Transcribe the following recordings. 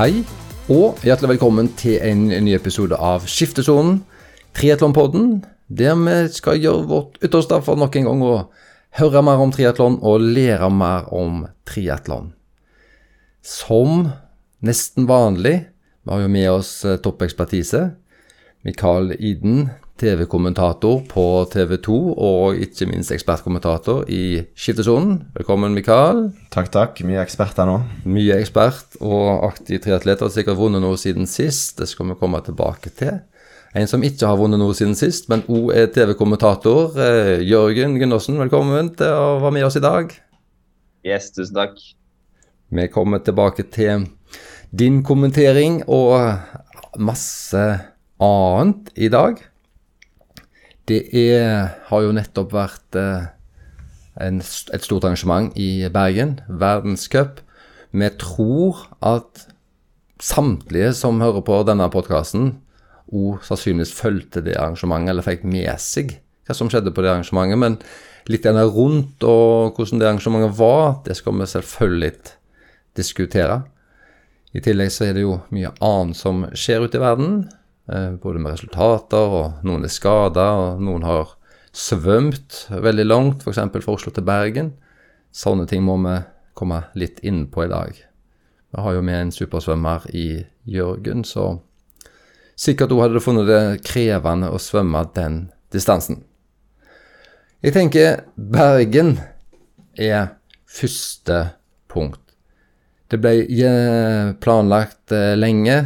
Hei, og hjertelig velkommen til en ny episode av Skiftesonen, triatlonpodden, der vi skal gjøre vårt ytterste for nok en gang å høre mer om triatlon og lære mer om triatlon. Som nesten vanlig, vi har jo med oss eh, toppekspertise. Mikael Iden, TV-kommentator på TV 2, og ikke minst ekspertkommentator i Skiftesonen. Velkommen, Mikael. Takk, takk. Mye ekspert her nå. Mye ekspert og aktiv triatlet. Har sikkert vunnet noe siden sist. Det skal vi komme tilbake til. En som ikke har vunnet noe siden sist, men òg er TV-kommentator. Eh, Jørgen Gundersen, velkommen til å være med oss i dag. Yes, tusen takk. Vi kommer tilbake til din kommentering og masse annet i dag. Det er, har jo nettopp vært eh, en, et stort arrangement i Bergen, verdenscup. Vi tror at samtlige som hører på denne podkasten, òg sannsynligvis fulgte det arrangementet, eller fikk med seg hva som skjedde på det arrangementet. Men litt rundt og hvordan det arrangementet var, det skal vi selvfølgelig diskutere. I tillegg så er det jo mye annet som skjer ute i verden. Eh, både med resultater, og noen er skada, og noen har svømt veldig langt, f.eks. fra Oslo til Bergen. Sånne ting må vi komme litt inn på i dag. Vi har jo med en supersvømmer i Jørgen, så sikkert hun hadde funnet det krevende å svømme den distansen. Jeg tenker Bergen er første punkt. Det ble planlagt eh, lenge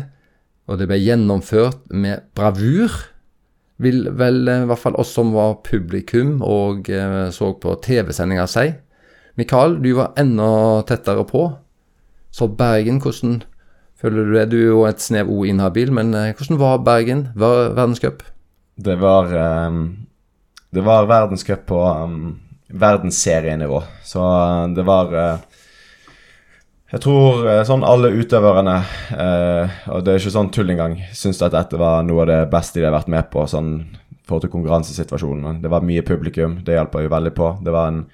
og det ble gjennomført med bravur, vil vel eh, i hvert fall oss som var publikum og eh, så på TV-sendinga si. Mikael, du var enda tettere på. Så Bergen, hvordan føler du det? Du er jo et snev O inhabil, men eh, hvordan var Bergen? Var verdenscup? Det var Det var verdenscup på verdensserienivå. Så det var jeg tror eh, sånn alle utøverne, eh, og det er ikke sånn tull engang, syns at dette var noe av det beste de har vært med på sånn forhold til konkurransesituasjonen. Det var mye publikum, det hjelper jo veldig på. Det var en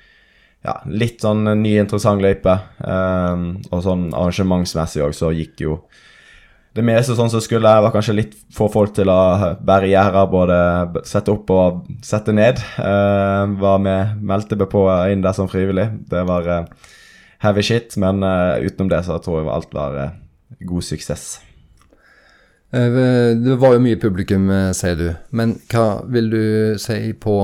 ja, litt sånn ny, interessant løype. Eh, og sånn arrangementsmessig òg, så gikk jo det meste sånn som skulle. Var kanskje litt få folk til å bære gjerder, både sette opp og sette ned. Eh, var med, meldte meg på inn der som frivillig. Det var eh, heavy shit, men uh, utenom det så tror jeg alt var uh, god suksess. Eh, det var jo mye publikum, sier du. Men hva vil du si på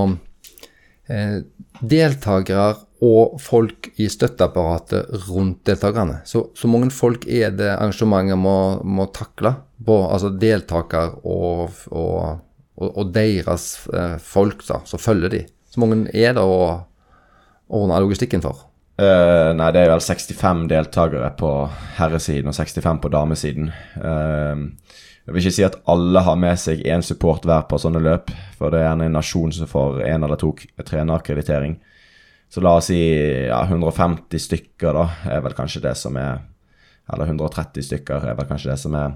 eh, deltakere og folk i støtteapparatet rundt deltakerne? Så, så mange folk er det arrangementet må, må takle? På, altså deltaker og, og, og, og deres eh, folk da, som følger de. Så mange er det å ordne logistikken for? Uh, nei, det er vel 65 deltakere på herresiden og 65 på damesiden. Uh, jeg vil ikke si at alle har med seg én support hver på sånne løp, for det er gjerne en nasjon som får én eller to trenerakkreditering. Så la oss si ja, 150 stykker, da, er vel kanskje det som er Eller 130 stykker er vel kanskje det som er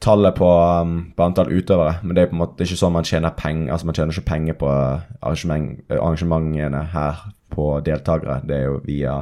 tallet på, um, på antall utøvere. Men det er på en måte ikke sånn man tjener penger Altså man tjener ikke penger på arrangement, arrangementene her på deltakere. Det er jo via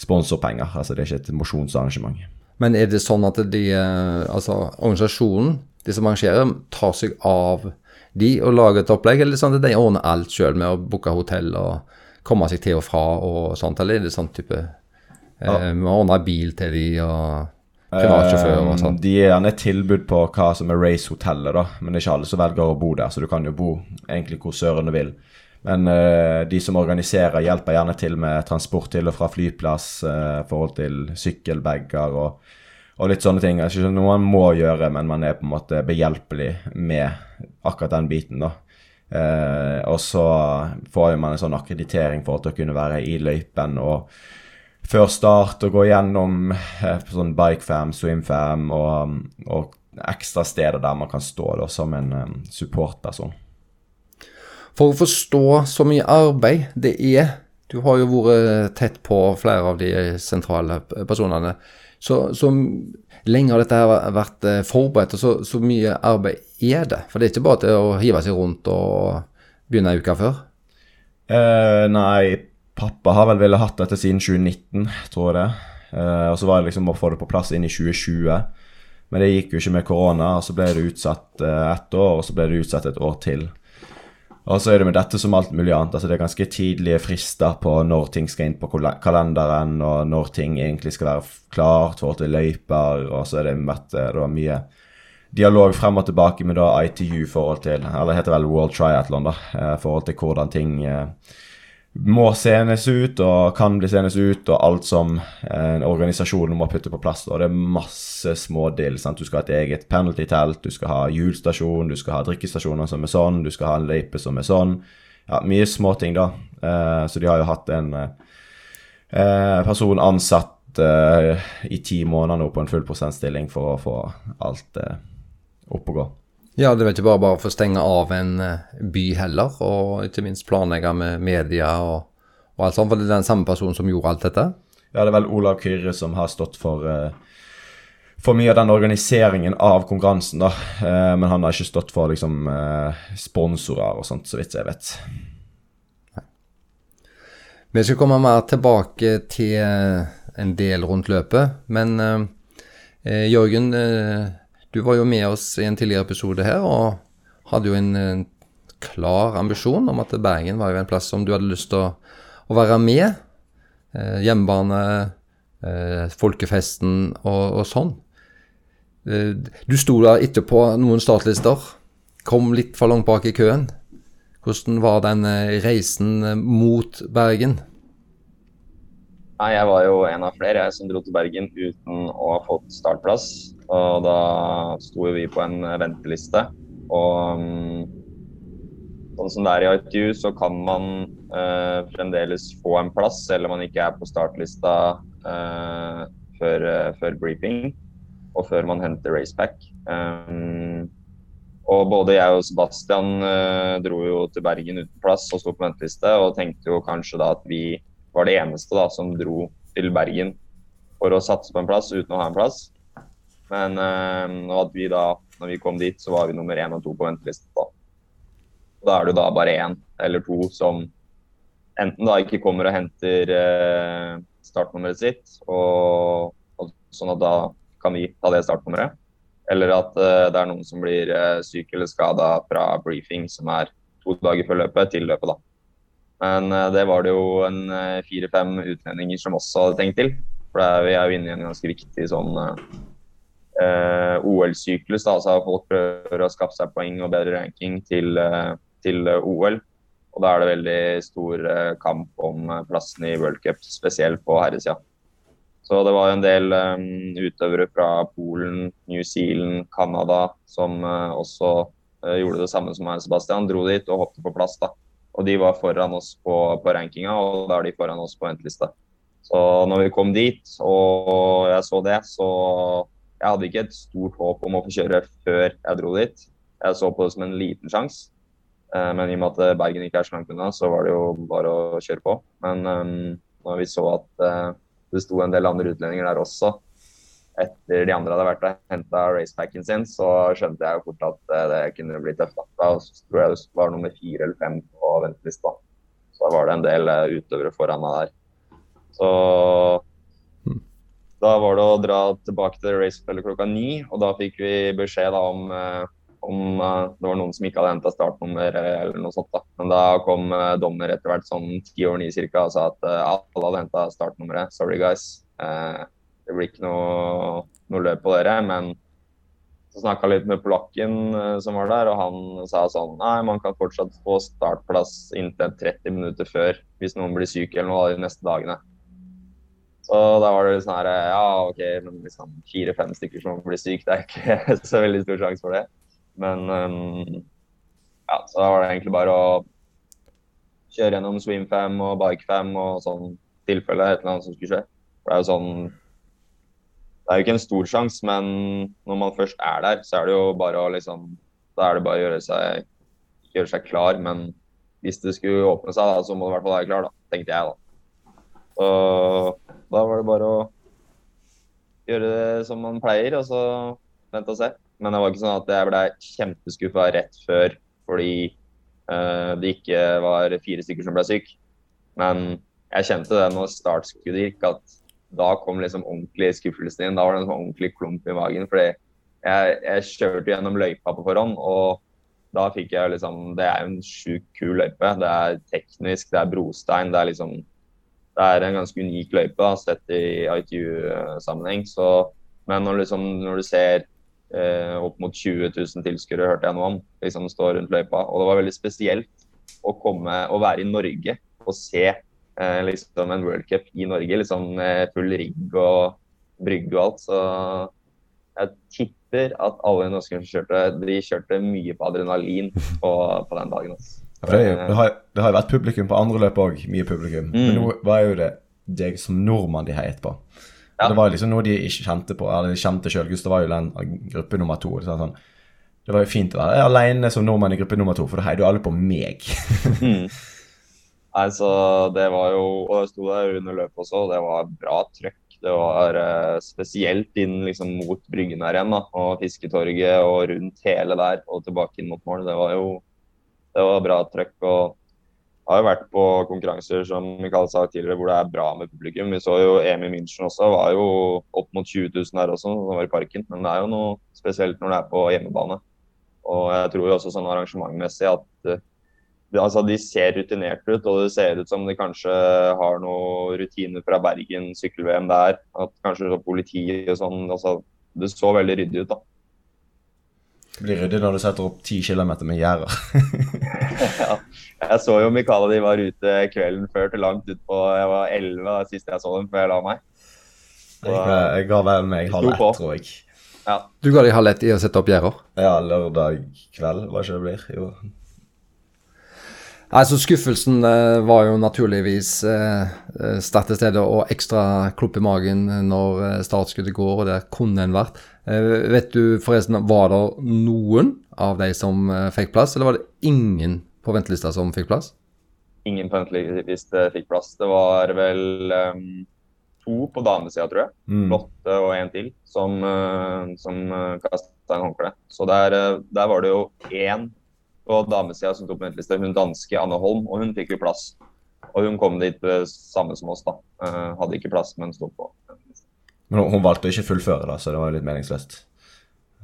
sponsorpenger. Altså det er ikke et mosjonsarrangement. Men er det sånn at de, eh, altså organisasjonen, de som arrangerer, tar seg av de og lager et opplegg, eller er sånn at de ordner alt sjøl med å booke hotell og komme seg til og fra og sånt, eller er det sånn type eh, ja. Vi ordner bil til de og privatsjåfør og sånn? De gir gjerne et tilbud på hva som er racehotellet, da, men det er ikke alle som velger å bo der, så du kan jo bo egentlig hvor søren du vil. Men uh, de som organiserer, hjelper gjerne til med transport til og fra flyplass, uh, forhold til sykkelbager og, og, litt sånne ting. Det er ikke noe man må gjøre, men man er på en måte behjelpelig med akkurat den biten. da. Uh, og så får man en sånn akkreditering for å kunne være i løypen og før start og gå gjennom sånn bikefam, swimfam og, og ekstra steder der man kan stå da, som en um, supportperson. For å forstå så mye arbeid det er Du har jo vært tett på flere av de sentrale personene. Så, så lenge har dette her vært eh, forberedt, og så, så, mye arbeid er det? For det er ikke bare til å hive seg rundt og begynne ei uke før? Uh, nei, pappa har vel villet hatt dette siden 2019, tror jeg det. Uh, og så var det liksom å få det på plass inn i 2020. Men det gikk jo ikke med korona, og så ble det utsatt uh, ett år, og så ble det utsatt et år til. Og så er det med dette som alt mulig annet. altså Det er ganske tidlige frister på når ting skal inn på kalenderen, og når ting egentlig skal være klart for til løyper, og så er det vært det mye dialog frem og tilbake med da ITU forhold til Eller det heter vel World Triathlon, da. Eh, forhold til hvordan ting eh, må senes ut og kan bli senes ut, og alt som en organisasjon må putte på plass. Og det er masse smådeal. Du skal ha et eget penalty-telt, du skal ha hjulstasjon, du skal ha drikkestasjoner som er sånn, du skal ha en løype som er sånn. Ja, mye småting, da. Eh, så de har jo hatt en eh, person ansatt eh, i ti måneder nå på en full prosentstilling for å få alt eh, opp og gå. Ja, det er ikke bare bare for å stenge av en eh, by heller, og ikke minst planlegge med media og, og alt sånt. For det er den samme personen som gjorde alt dette? Ja, det er vel Olav Kyrre som har stått for, uh, for mye av den organiseringen av konkurransen, da. Eh, men han har ikke stått for liksom eh, sponsorer og sånt, så vidt jeg vet. Vi skal komme mer tilbake til en del rundt løpet, men Jørgen du var jo med oss i en tidligere episode her og hadde jo en, en klar ambisjon om at Bergen var jo en plass som du hadde lyst til å, å være med. Eh, hjemmebane, eh, folkefesten og, og sånn. Eh, du sto der etterpå noen startlister. Kom litt for langt bak i køen. Hvordan var den eh, reisen mot Bergen? Nei, Jeg var jo en av flere jeg, som dro til Bergen uten å ha fått startplass. Og da sto jo vi på en venteliste. Og um, sånn som det er i ITU, så kan man uh, fremdeles få en plass selv om man ikke er på startlista uh, før, uh, før, briefing og før man henter racepack. Um, og både jeg og Sebastian dro jo til Bergen uten plass og sto på venteliste, og tenkte jo kanskje da at vi var det eneste da, som dro til Bergen for å satse på en plass uten å ha en plass. Men øh, vi da, når vi kom dit, så var vi nummer én og to på ventelisten. Da. da er det da bare én eller to som enten da ikke kommer og henter øh, startnummeret sitt, og, og, sånn at da kan vi ta det startnummeret. Eller at øh, det er noen som blir syk eller skada fra briefing, som er to dager før løpet, til løpet. da. Men uh, det var det jo en uh, fire-fem utlendinger som også hadde tenkt til. For er, vi er jo inne i en ganske viktig sånn uh, OL-syklus. Altså folk prøver å skaffe seg poeng og bedre ranking til, til OL. Og da er det veldig stor kamp om plassen i World Cup, spesielt på herresida. Så det var en del um, utøvere fra Polen, New Zealand, Canada som også gjorde det samme som meg, Sebastian. Dro dit og hoppet på plass. da. Og de var foran oss på, på rankinga, og da er de foran oss på ventelista. Så når vi kom dit og jeg så det, så jeg hadde ikke et stort håp om å få kjøre før jeg dro dit. Jeg så på det som en liten sjanse. Eh, men i og med at Bergen ikke er så langt unna, så var det jo bare å kjøre på. Men um, når vi så at uh, det sto en del andre utlendinger der også, etter de andre hadde vært og henta racepacken sin, så skjønte jeg fort at eh, det kunne bli tøft. Da, så tror jeg det var nummer fire eller fem på ventelista. Så da var det en del eh, utøvere foran meg der. Så da var det å dra tilbake til racefellet klokka ni, og da fikk vi beskjed da, om, eh, om det var noen som ikke hadde henta startnummer eller noe sånt. da. Men da kom dommer etter hvert sånn ti over ni cirka og sa at alle hadde henta startnummeret. Sorry, guys. Eh, det blir ikke noe, noe løp på dere. Men så snakka litt med polakken uh, som var der, og han sa sånn Nei, man kan fortsatt få startplass inntil 30 minutter før hvis noen blir syk eller noe de neste dagene. Så da var det sånn her Ja, OK, men liksom fire-fem stykker som blir syk, det er ikke så veldig stor sjanse for det. Men um, ja, så da var det egentlig bare å kjøre gjennom swimfam og bikefam og sånn tilfelle et eller annet som skulle skje. For det er jo sånn det er jo ikke en stor sjanse, men når man først er der, så er det jo bare å liksom Da er det bare å gjøre seg, gjøre seg klar. Men hvis det skulle åpne seg, da, så må du i hvert fall være klar, da, tenkte jeg, da. Så da var det bare å gjøre det som man pleier, og så vente og se. Men det var ikke sånn at jeg ble kjempeskuffa rett før fordi uh, det ikke var fire stykker som ble syk. Men jeg kjente det når startskuddet gikk, at da kom liksom ordentlig skuffelsen inn. Da var det en sånn ordentlig klump i magen. fordi jeg, jeg kjørte gjennom løypa på forhånd, og da fikk jeg liksom Det er jo en sjukt kul løype. Det er teknisk, det er brostein. Det er liksom Det er en ganske unik løype da, sett i ITU-sammenheng. Så Men når, liksom, når du ser eh, opp mot 20 000 tilskuere, hørte jeg noe om, liksom stå rundt løypa, og det var veldig spesielt å komme og være i Norge og se liksom en World Cup i Norge, liksom full rigg og brygge og alt. Så jeg tipper at alle norske som kjørte, de kjørte mye på adrenalin på, på den dagen. Altså. Ja, det, jo- det, har, det har vært publikum på andre løp òg, mye publikum. Men Mm. nå var jo det deg som nordmann de heit på. Ja. Det var liksom noe de ikke kjente på, eller de kjente selv. Gustav var jo den gruppe nummer to. Så sånn, det var jo fint å være aleine som nordmann i gruppe nummer to, for da heier jo alle på meg. Mm. Nei, det var jo Og jeg sto der under løpet også, og det var bra trøkk. Det var eh, spesielt inn liksom mot Bryggen her igjen, da, og Fisketorget og rundt hele der og tilbake inn mot mål. Det var jo det var bra trøkk. og jeg har jo vært på konkurranser som Mikael sa tidligere, hvor det er bra med publikum. Vi så jo EM i München også, var jo opp mot 20 000 der også, som var i parken. Men det er jo noe spesielt når det er på hjemmebane. Og jeg tror jo også sånn arrangementmessig at eh, altså, de ser rutinert ut, og det ser ut som de kanskje har noen rutiner fra Bergen sykkel-VM der. At kanskje så politi og sånn. altså Det så veldig ryddig ut, da. Det blir ryddig når du setter opp 10 km med gjerder. ja. Jeg så jo Mikael og de var ute kvelden før til langt utpå Jeg var 11 da sist jeg så dem før jeg la meg. Så, Jeg, jeg ga vel meg halv ett, tror jeg. ja. Du ga deg halv ett i å sette opp gjerder? Ja, lørdag kveld, hva ikke det blir? Jo. Nei, så Skuffelsen eh, var jo naturligvis eh, eh, sterkt til stede og ekstra klopp i magen når eh, startskuddet går, og det kunne en vært. Eh, vet du forresten, var det noen av de som eh, fikk plass, eller var det ingen på ventelista som fikk plass? Ingen på ventelista fikk plass. Det var vel um, to på damesida, tror jeg. Mm. Lotte og en til som, uh, som kasta en håndkle. Så der, eh, der var det jo én på damesida som tok på venteliste, hun danske Anne Holm, og hun fikk jo plass. Og hun kom dit samme som oss, da. Uh, hadde ikke plass, men sto på. Men hun, valgte å ikke fullføre, da, så det var jo litt meningsløst.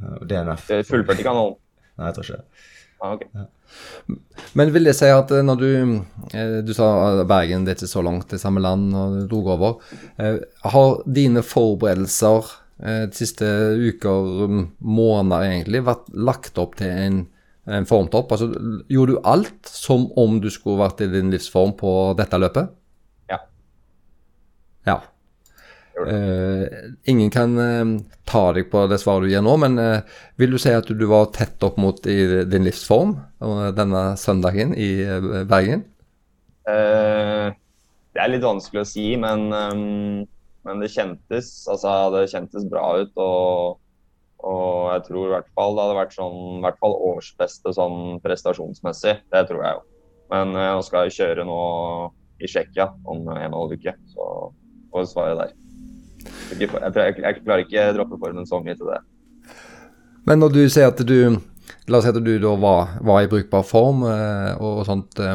Uh, DNF Fullførte ikke Anne Holm? Nei, jeg tror ikke det. Ah, ok. Men vil det si at eh, når du eh, Du sa eh, Bergen, det er ikke så langt til samme land, og du dro over. Eh, Har dine forberedelser eh, de siste uker, mm, måneder egentlig, vært lagt opp til en, en formtopp? Altså, gjorde du alt som om du skulle vært i din livsform på dette løpet? Ja. Ja. Eh, ingen kan uh, ta deg på det svaret du gir nå, men uh, vil du si at du var tett opp mot i din livsform denne søndagen i Bergen? Det er litt vanskelig å si, men, um, men det kjentes altså det kjentes bra ut. Og, og jeg tror i hvert fall det hadde vært sånn, i hvert fall årsbeste sånn prestasjonsmessig. Det tror jeg jo. Men eh, nå skal jeg kjøre nå i Tsjekkia om en og en halv uke, så får svaret der. Jeg, jeg, jeg klarer ikke droppe formen så mye til det. Men når du sier at du La oss si at du da var, var i brukbar form eh, og sånt. eh,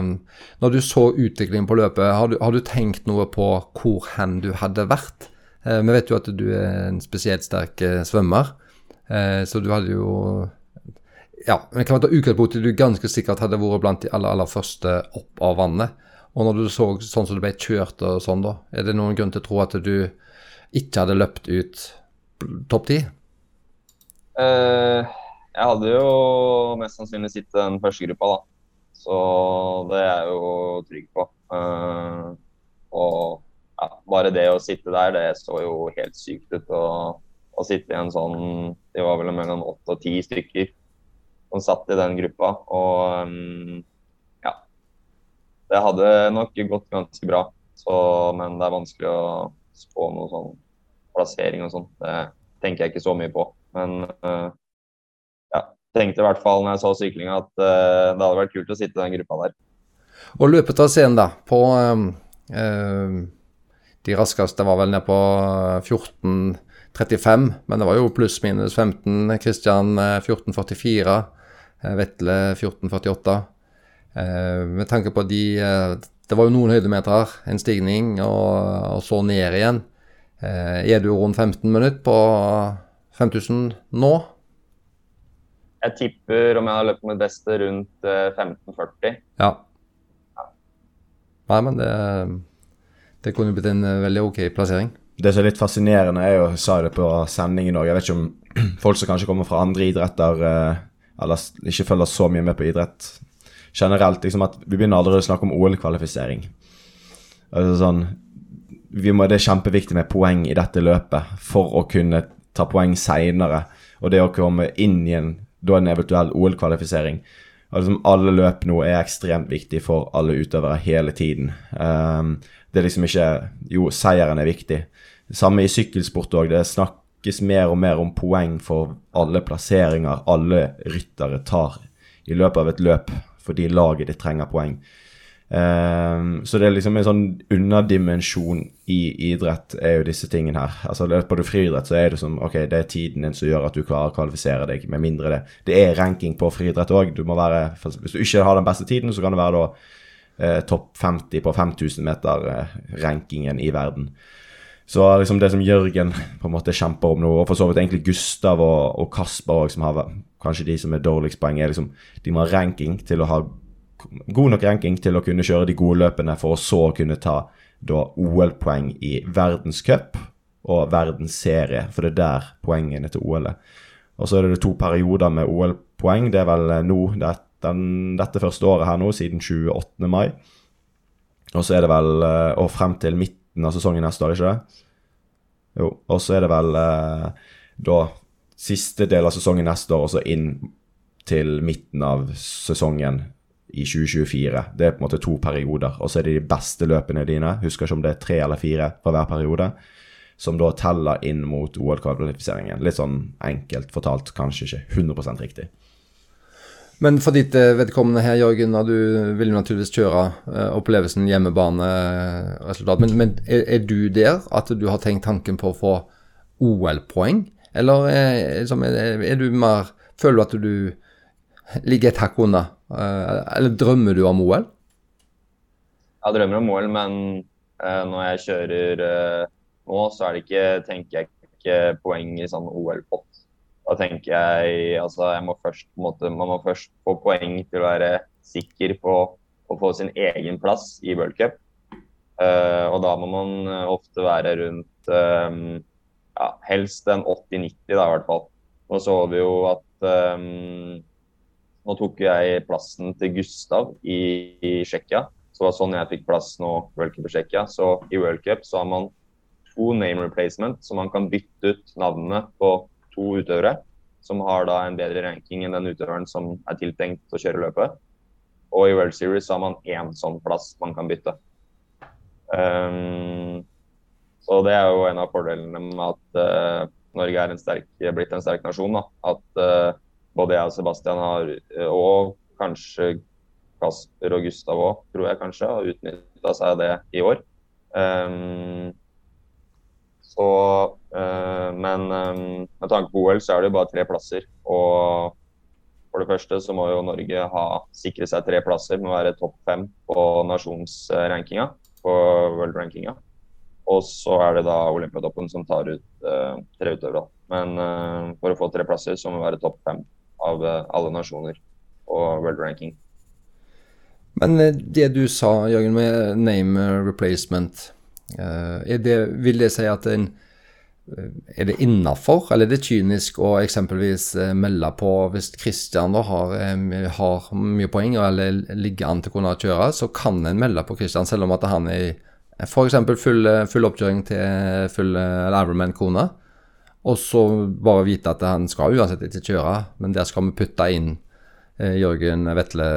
når du så utviklingen på løpet, har du, har du tenkt noe på hvor hen du hadde vært? Vi vet jo at du er en spesielt sterk svømmer, så du hadde jo Ja, men kan ta utgangspunktet at du ganske sikkert hadde vært blant de aller, aller første opp av vannet. Og når du så sånn som du ble kjørt og sånn, da, er det noen grunn til å tro at du ikke hadde løpt ut topp ti? Eh, jeg hadde jo mest sannsynlig sittet den første gruppa, da. Så det er jeg jo trygg på. Eh, og ja, bare det å sitte der, det så jo helt sykt ut. Og, å sitte i en sånn De var vel mellom åtte og ti stykker som satt i den gruppa. Og mm, ja. Det hadde nok gått ganske bra. Så, men det er vanskelig å spå noe sånn plassering og sånn. Det tenker jeg ikke så mye på. Men eh, ja, tenkte i hvert fall når jeg så syklinga at eh, det hadde vært kult å sitte i den gruppa der. Og løpet av scenen, da, på ehm, De raskeste var vel nede på 14.35, men det var jo pluss-minus 15. Kristian 14.44, eh, Vetle 14.48. Eh, med tanke på de eh, Det var jo noen høydemeter, en stigning, og, og så ned igjen. Eh, er du rundt 15 minutter på 5000 nå? Jeg tipper om jeg har løpt mitt beste rundt eh, 15,40. Ja. Nei, men det, det kunne blitt en veldig ok plassering. Det som er litt fascinerende, er jo, jeg sa det på sendingen òg, jeg vet ikke om folk som kanskje kommer fra andre idretter, eh, eller ikke følger så mye med på idrett generelt, liksom at vi begynner allerede å snakke om OL-kvalifisering. Altså sånn, vi må, det er kjempeviktig med poeng i dette løpet for å kunne ta poeng seinere. Og det å komme inn i en, da en eventuell OL-kvalifisering. Liksom alle løp nå er ekstremt viktig for alle utøvere hele tiden. Um, det er liksom ikke Jo, seieren er viktig. Samme i sykkelsport òg. Det snakkes mer og mer om poeng for alle plasseringer alle ryttere tar i løpet av et løp, fordi laget ditt trenger poeng. Um, så det er liksom en sånn underdimensjon i idrett, er jo disse tingene her. Altså Løper du friidrett, så er det som ok, det er tiden din som gjør at du klarer å kvalifisere deg, med mindre det. Det er ranking på friidrett òg. Du må være Hvis du ikke har den beste tiden, så kan det være da eh, topp 50 på 5000 meter-rankingen i verden. Så liksom det som Jørgen på en måte kjemper om nå, og for så vidt egentlig Gustav og, og Kasper òg, som har kanskje de som er dårligst poeng, er liksom De må ha ranking til å ha god nok ranking til å kunne kjøre de gode løpene, for å så kunne ta da OL-poeng i verdenscup og verdensserie, for det er der poengene til OL er. Og så er det to perioder med OL-poeng. Det er vel eh, nå, det, den, dette første året her nå, siden 28. mai. Og så er det vel eh, Og frem til midten av sesongen neste år, ikke det? Jo. Og så er det vel eh, da siste del av sesongen neste år, og så inn til midten av sesongen i 2024. Det er på en måte to perioder. Og så er det de beste løpene dine, husker ikke om det er tre eller fire på hver periode, som da teller inn mot OL-kvalifiseringen. Litt sånn enkelt fortalt, kanskje ikke 100 riktig. Men for ditt eh, vedkommende her, Jørgen, du vil naturligvis kjøre opplevelsen opplevelsen hjemmebaneresultat, men, men er, er du der at du har tenkt tanken på å få OL-poeng? Eller er, liksom, er, er du mer Føler du at du ligger et hakk unna? Eh, eller drømmer du om OL? Jeg drømmer om OL, men eh, når jeg kjører eh, nå, så er det ikke, tenker jeg ikke poeng i sånn OL-pott. Da tenker jeg altså jeg må først, måte, Man må først få poeng til å være sikker på å få sin egen plass i World Cup. Uh, og da må man eh, ofte være rundt um, ja, helst en 80-90, da i hvert fall. Nå så vi jo at um, Nå tok jeg plassen til Gustav i, i Tsjekkia. Så det var sånn jeg fikk plass nå World Cup i Tsjekkia. Så i World Cup så har man to name replacement, så man kan bytte ut navnene på to utøvere som har da en bedre ranking enn den utøveren som er tiltenkt å kjøre løpet. Og i World Series har man én sånn plass man kan bytte. Um, så det er jo en av fordelene med at uh, Norge er en sterk, blitt en sterk nasjon. Da. At uh, både jeg og Sebastian har, og kanskje Kasper og Gustav òg, tror jeg kanskje, har utnytta seg av det i år. Um, så, uh, men um, med tanke på OL så er det jo bare tre plasser. Og for det første så må jo Norge ha, sikre seg tre plasser med å være topp fem på nasjonsrankinga, på world-rankinga. Og så er det da Olympiatoppen som tar ut uh, tre utøvere. Men for å få tre plasser så må vi være topp fem av alle nasjoner på world ranking. Men eh, det du sa, Jørgen, med name replacement, eh, det, vil det si at en eh, er det innafor, eller er det kynisk å eksempelvis eh, melde på hvis Christian da har, eh, har mye poeng eller ligger an til å kunne kjøre, så kan en melde på Christian selv om at han er f.eks. Full, full oppkjøring til full Ironman-kone, og så bare vite at han skal uansett ikke kjøre, men der skal vi putte inn eh, Jørgen Vetle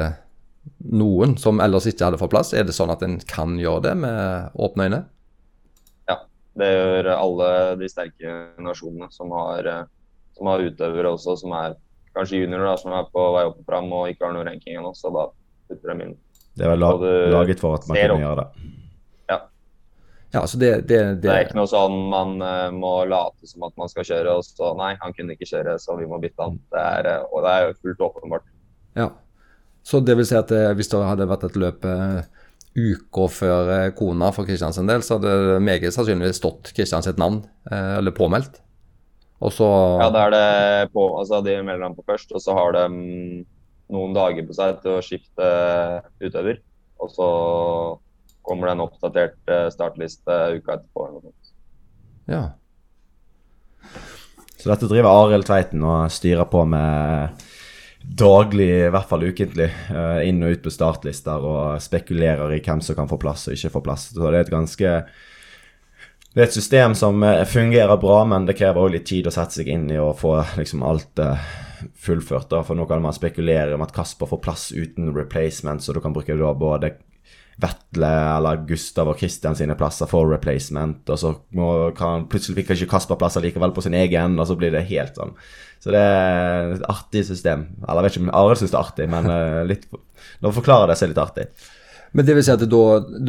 noen som ellers ikke hadde fått plass. Er det sånn at en kan gjøre det med åpne øyne? Ja, det gjør alle de sterke nasjonene som har, eh, som har utøvere også, som er kanskje juniorer, som er på vei opp og fram og ikke har noen ranking ennå. Så da putter de inn. Det er vel la laget for at man kan gjøre det. Ja, så det, det, det, Det er ikke noe sånn man eh, må late som at man skal kjøre, og så nei, han kunne ikke kjøre, så vi må bytte han. Det er, eh, og det er jo fullt åpenbart. Ja. Så det vil si at hvis det hadde vært et løp uka før eh, kona for Kristians en del, så hadde det meget sannsynligvis stått Kristians sitt navn, eh, eller påmeldt. Og så Ja, da er det på Altså, de melder han på først, og så har de mm, noen dager på seg til å skifte utøver. Og så kommer det en oppdatert eh, startliste uka etterpå. Ja. Så dette driver Arild Tveiten og styrer på med daglig, i hvert fall ukentlig, eh, inn og ut på startlister og spekulerer i hvem som kan få plass og ikke få plass. Så det er et ganske det er et system som eh, fungerer bra, men det krever også litt tid å sette seg inn i og få liksom alt eh, fullført. For nå kan man spekulere om at Kasper får plass uten replacement, så du kan bruke både Vetle eller Gustav og Christian sine plasser for replacement, og så må, kan plutselig fikk ikke Kasper plasser likevel på sin egen, og så blir det helt sånn. Så det er et artig system. Eller jeg vet ikke om Arild syns det er artig, men eh, litt, når forklarer det, så er litt artig. Men det vil si at da,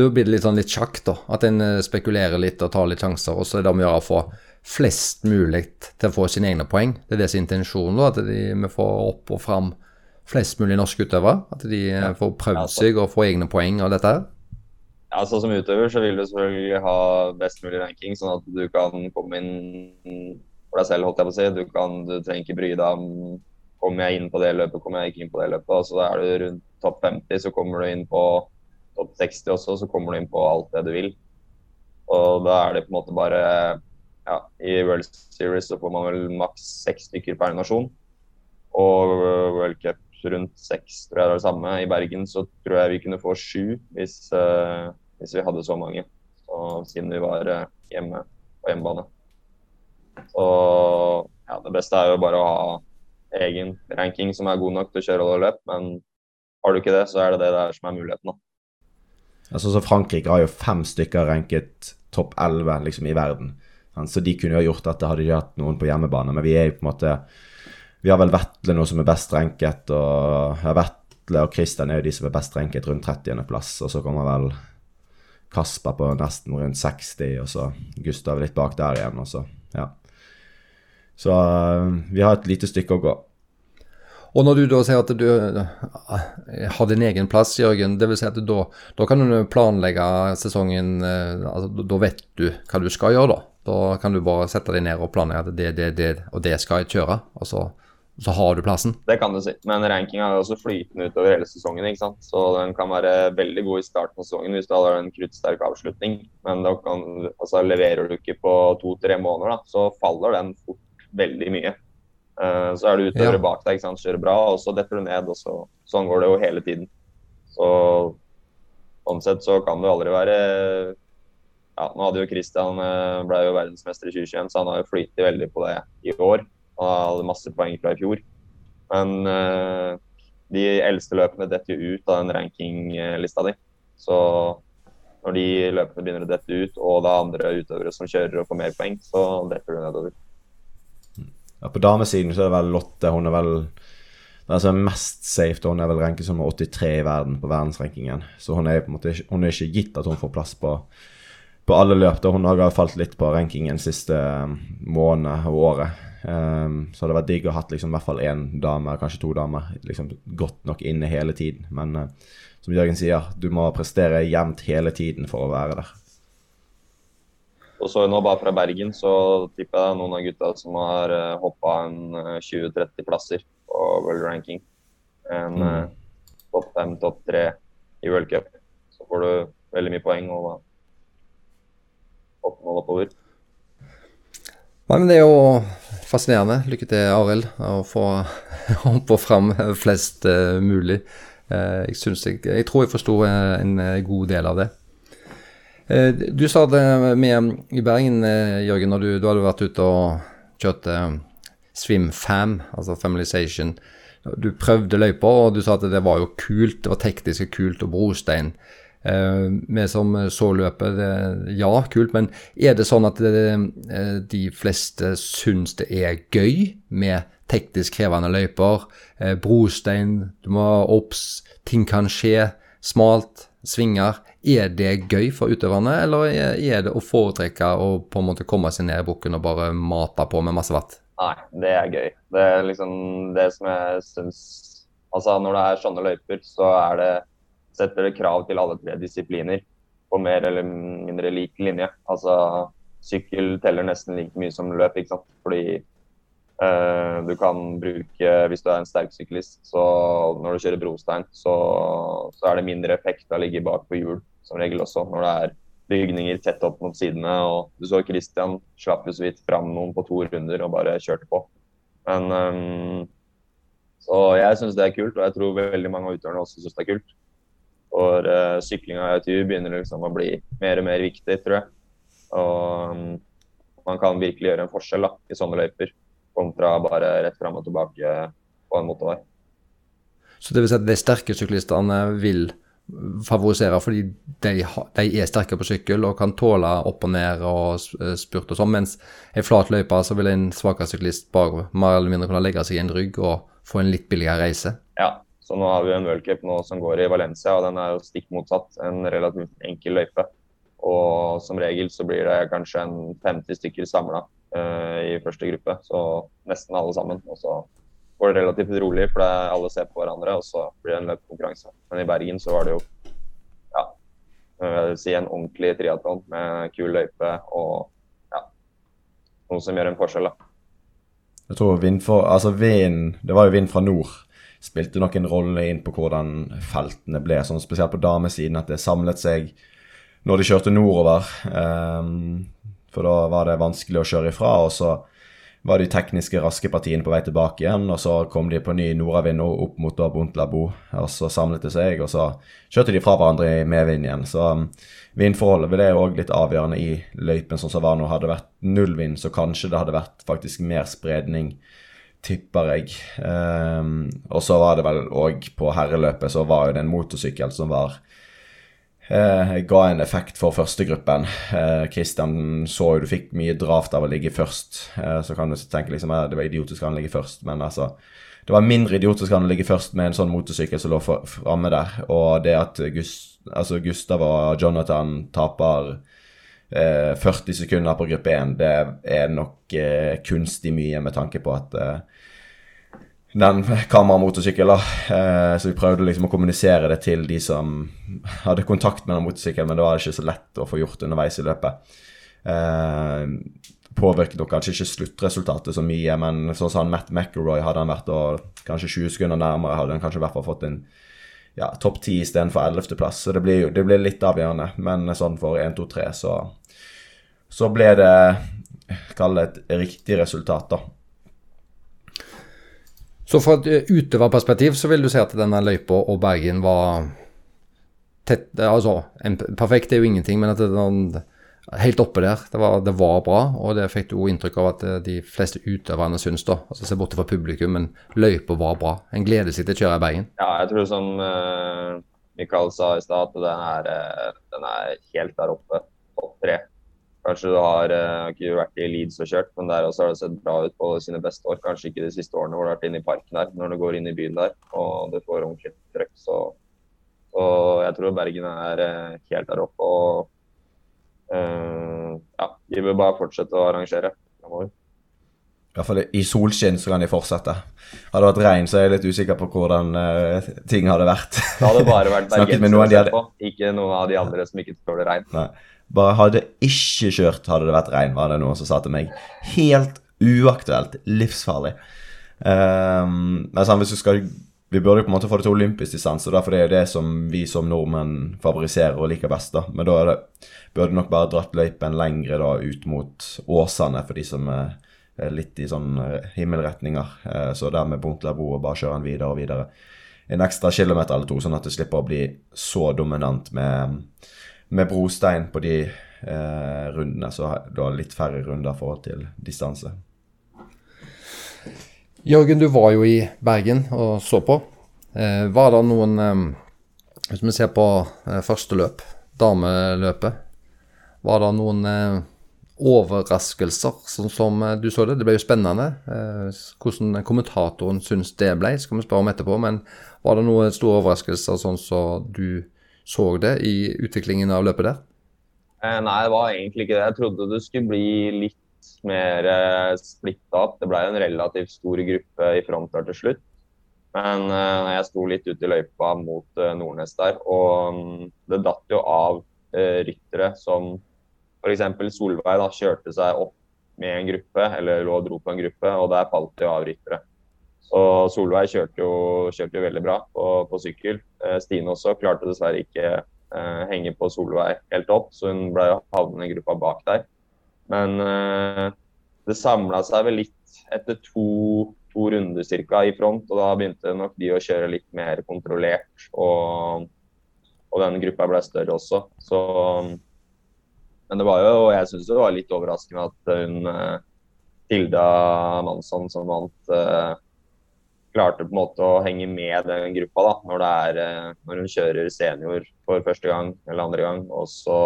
blir det litt sånn litt sjakk, da. At en eh, spekulerer litt og tar litt sjanser, og så er det om å gjøre å få flest mulig til å få sine egne poeng. Det er det som er intensjonen, da. At vi får opp og fram flest mulig norske utøvere. At de ja. får prøvd Ja, så- seg og får egne poeng av dette her. Ja, så Som utøver så vil du selvfølgelig ha best mulig ranking, sånn at du kan komme inn for deg selv. holdt jeg på å si. Du, kan, du trenger ikke bry deg om kommer jeg inn på det løpet, kommer jeg ikke inn på det løpet. Altså, da er du rundt topp 50, så kommer du inn på topp 60 også, så kommer du inn på alt det du vil. Og da er det på en måte bare ja, I World Series så får man vel maks seks stykker per nasjon. Og World Cup rundt seks, tror jeg det er det samme. I Bergen så tror jeg vi kunne få sju hvis, uh, hvis vi hadde så mange. Og siden vi var eh, hjemme på hjemmebane. Så ja, det beste er jo bare å ha egen ranking som er god nok til å kjøre alle løp. Men har du ikke det, så er det det der som er muligheten. da. Altså, så Frankrike har jo fem stykker ranket topp 11 liksom, i verden. Så de kunne jo ha gjort dette hadde de hatt noen på hjemmebane. Men vi er jo på en måte Vi har vel Vetle nå som er best ranket, og ja, Vetle og Christian er jo de som er best ranket rundt 30.-plass. Og så kommer vel Kasper på nesten rundt 60, og så Gustav litt bak der igjen. og så, ja. Så øh, vi har et lite stykke å gå. Og når du da sier at du eh, har din egen plass, Jørgen, vil si at da, da kan du planlegge sesongen eh, altså, da- vet du hva du skal gjøre, da. Da kan du bare sette deg ned og planlegge at det, det, det og det skal jeg kjøre. Og så, så har du plassen. Det kan du si. Men rankinga er også flytende utover hele sesongen. ikke sant? Så den kan være veldig god i starten av sesongen hvis du har en kruttsterk avslutning. Men da kan, altså, leverer du ikke på to-tre måneder, da, så faller den fort veldig mye. Uh, så er du utover Ja. bak deg, ikke sant? kjører bra, og så detter du ned. og så, Sånn går det jo hele tiden. Så sånn sett så kan du aldri være ja, Nå hadde jo Christian eh, ble jo verdensmester i 2021, så han har jo flytet veldig på det i år. Han hadde masse poeng fra i fjor. Men uh, de eldste løpene detter jo ut av den rankinglista di. Så når de løpene begynner å dette ut, og det er andre utøvere som kjører og får mer poeng, så detter du nedover. Ja, på damesiden så er det vel Lotte. Hun er vel den som er mest safe. Hun er vel ranket som nummer 83 i verden på verdensrankingen. Så hun er måte hun er ikke gitt at hun får plass på, på alle løp. da. Hun har falt litt på rankingen siste um, måned og året. Um, så hadde det vært digg å ha hatt liksom, i hvert fall én dame, kanskje to damer, liksom, godt nok inne hele tiden. Men uh, som Jørgen sier, du må prestere jevnt hele tiden for å være der. Og så nå bare fra Bergen, så tipper jeg det er noen av gutta som har uh, hoppa en eh, 20-30 plasser på world ranking. En Mm. uh, topp fem, topp tre i World Cup. Så får du veldig mye poeng og da oppmål oppover. Nei, men Det er jo fascinerende. Lykke til, Arild, å få og fram flest eh, mulig. Eh, jeg, jeg, jeg tror jeg forsto eh, en god del av det. Du sa det med i Bergen, Jørgen, når du, du hadde vært ute og kjørt SwimFam, altså Familization. Du prøvde løypa, og du sa at det var jo kult, det var teknisk kult, og brostein. Eh, vi som så løpet, ja, kult, men er det sånn at eh, de fleste syns det er gøy med teknisk krevende løyper? Eh, brostein, du må ha obs, ting kan skje, smalt, svinger. Er det gøy for utøverne, eller er det å foretrekke å på en måte komme seg ned i bukken og bare mate på med masse vatt? Nei, det er gøy. Det er liksom det som jeg syns Altså, når det er sånne løyper, så er det setter det krav til alle tre disipliner på mer eller mindre lik linje. Altså, sykkel teller nesten like mye som løp, ikke sant. Fordi Eh, du kan bruke, hvis du er en sterk syklist, så når du kjører brostein, så, så er det mindre effekt av å ligge bak på hjul, som regel også. Når det er bygninger tett opp mot sidene. og Du så Christian slapp jo så vidt fram noen på to runder og bare kjørte på. Men um, Så jeg syns det er kult, og jeg tror veldig mange av utøverne også syns det er kult. For uh, syklinga i ITU begynner liksom å bli mer og mer viktig, tror jeg. Og um, man kan virkelig gjøre en forskjell da, i sånne løyper kontra bare rett fram og tilbake på en motorvei. Så det vil si at de sterke syklistene vil favorisere fordi de, de, er sterke på sykkel og kan tåle opp og ned og eh, spurt og sånn, mens ei flat løype så vil en svakere syklist bare mer eller mindre kunne legge seg i en rygg og få en litt billigere reise. Ja, så nå har vi en worldcup nå som går i Valencia, og den er jo stikk motsatt. En relativt enkel løype. Og som regel så blir det kanskje en 50 stykker samla uh, i første gruppe. Så nesten alle sammen. Og så går det relativt rolig, for alle ser på hverandre, og så blir det en løpekonkurranse. Men i Bergen så var det jo ja, jeg vil si en ordentlig triatlon med kul løype og ja, noe som gjør en forskjell. da. Jeg tror vind for, altså vind, Det var jo vind fra nord. Spilte nok en rolle inn på hvordan feltene ble, sånn spesielt på damesiden. At det samlet seg når de kjørte nordover. Um, for da var det vanskelig å kjøre ifra. Og så var de tekniske, raske partiene på vei tilbake igjen. Og så kom de på ny nordavind opp mot Bontlabo, og så samlet det seg. Og så kjørte de fra hverandre i medvind igjen. Så um, vindforholdet ble òg litt avgjørende i løypen sånn som var nå. Hadde det vært null vind, så kanskje det hadde vært faktisk mer spredning tipper jeg. Um, og så var det vel òg på herreløpet så var jo det en motorsykkel som var uh, ga en effekt for førstegruppen. Eh, Christian så jo du fikk mye draft av å ligge først. Uh, så kan du tenke liksom at det var idiotisk han ligge først, men altså Det var mindre idiotisk han ligge først med en sånn motorsykkel som lå framme der. Og det at Gust, altså Gustav og Jonathan taper 40 eh, sekunder på gruppe 1, det er nok eh, kunstig mye med tanke på at eh, den kameramotorsykkelen. Eh, så vi prøvde liksom å kommunisere det til de som hadde kontakt med den motorsykkelen, men det var ikke så lett å få gjort underveis i løpet. Eh, påvirket nok kanskje ikke sluttresultatet så mye, men sånn som Matt McElroy hadde han vært og kanskje 20 sekunder nærmere, hadde han kanskje i hvert fall fått en ja, topp 10 istedenfor 11.-plass. Så det blir, det blir litt avgjørende, men sånn for 1, 2, 3 så, så ble det Kall det et riktig resultat, da. Så fra et eh, utøverperspektiv så vil du si at denne løypa og Bergen var tett Altså, en, perfekt er jo ingenting, men at var helt oppe der. Det var, det var, bra, og det fikk du inntrykk av at eh, de fleste utøverne syns, da. Altså Se bort fra publikum, men løypa var bra. En gleder seg til å kjøre i Bergen. Ja, jeg tror som Mikael sa i stad, at den er, den er helt der oppe. Topp tre. Kanskje du har uh, ikke vært i Leeds og kjørt, men der også har det sett bra ut på sine beste år. Kanskje ikke de siste årene hvor du har vært inne i parken der, når du går inn i byen der og du får ordentlig trøkk. Så, så, jeg tror Bergen er uh, helt der oppe. Og uh, ja, de bør bare fortsette å arrangere. I hvert fall i solskinn så kan de fortsette. Hadde det vært regn, så er jeg litt usikker på hvordan uh, ting hadde vært. Det hadde bare vært bergensere på, ikke noen av de andre som ikke tåler regn. Nei. Bare hadde ikke kjørt hadde det vært regn, var det noen som sa til meg. Helt uaktuelt. Livsfarlig. Um, men sånn, hvis du skal Vi burde på en måte få det til olympisk distanse, for det er det som vi som nordmenn favoriserer og liker best. da. Men da det, burde nok bare dratt løypen lengre da, ut mot Åsane, for de som er litt i sånn eh, himmelretninger. Uh, så der med Bontlabo og bare kjøre den videre og videre. En ekstra kilometer eller to, sånn at det slipper å bli så dominant med med brostein på de eh, rundene, så du har litt færre runder i forhold til distanse. Jørgen, du var jo i Bergen og så på. Eh, var det noen eh, Hvis vi ser på eh, første løp, dameløpet, var det noen eh, overraskelser, sånn som eh, du så det? Det ble jo spennende. hvordan kommentatoren syns det ble, skal vi spørre om etterpå. Men var det noen store overraskelser, sånn som du så det i utviklingen av løpet der? Eh, nei, det var egentlig ikke det. Jeg trodde det skulle bli litt mer eh, splitta opp. Det ble en relativt stor gruppe i front der til slutt. Men eh, jeg sto litt ute i løypa mot Nordnes der, og um, det datt jo av ryttere som f.eks. Solveig da, kjørte seg opp med en gruppe, eller lå og dro på en gruppe, og der falt det jo avryttere. Så Solveig kjørte jo, kjørte jo veldig bra på, på sykkel. Eh, Stine også klarte dessverre ikke eh, henge på Solveig helt opp, så hun ble havnende i gruppa bak der. Men eh, det samla seg vel litt etter to, to runder cirka i front, og da begynte nok de å kjøre litt mer kontrollert. Og, og den gruppa ble større også. Så, men det var jo, og jeg syns det var litt overraskende at hun eh, Tilda Mansson som vant eh, klarte på en måte å henge med den gruppa da, når, det er, eh, når hun kjører senior for første gang eller andre gang. Og så,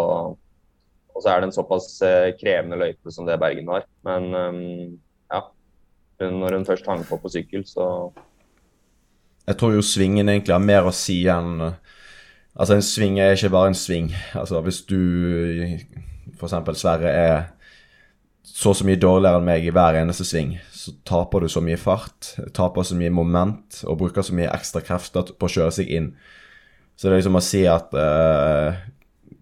og så er det en såpass eh, krevende løype som det Bergen har. Men um, ja, når hun først hang på på sykkel, så Jeg tror jo svingen egentlig har mer å si enn Altså, en sving er ikke bare en sving. Altså, hvis du f.eks. Sverre er så så mye dårligere enn meg i hver eneste sving, så taper du så mye fart, taper så mye moment og bruker så mye ekstra krefter på å kjøre seg inn. Så det er liksom å si at uh,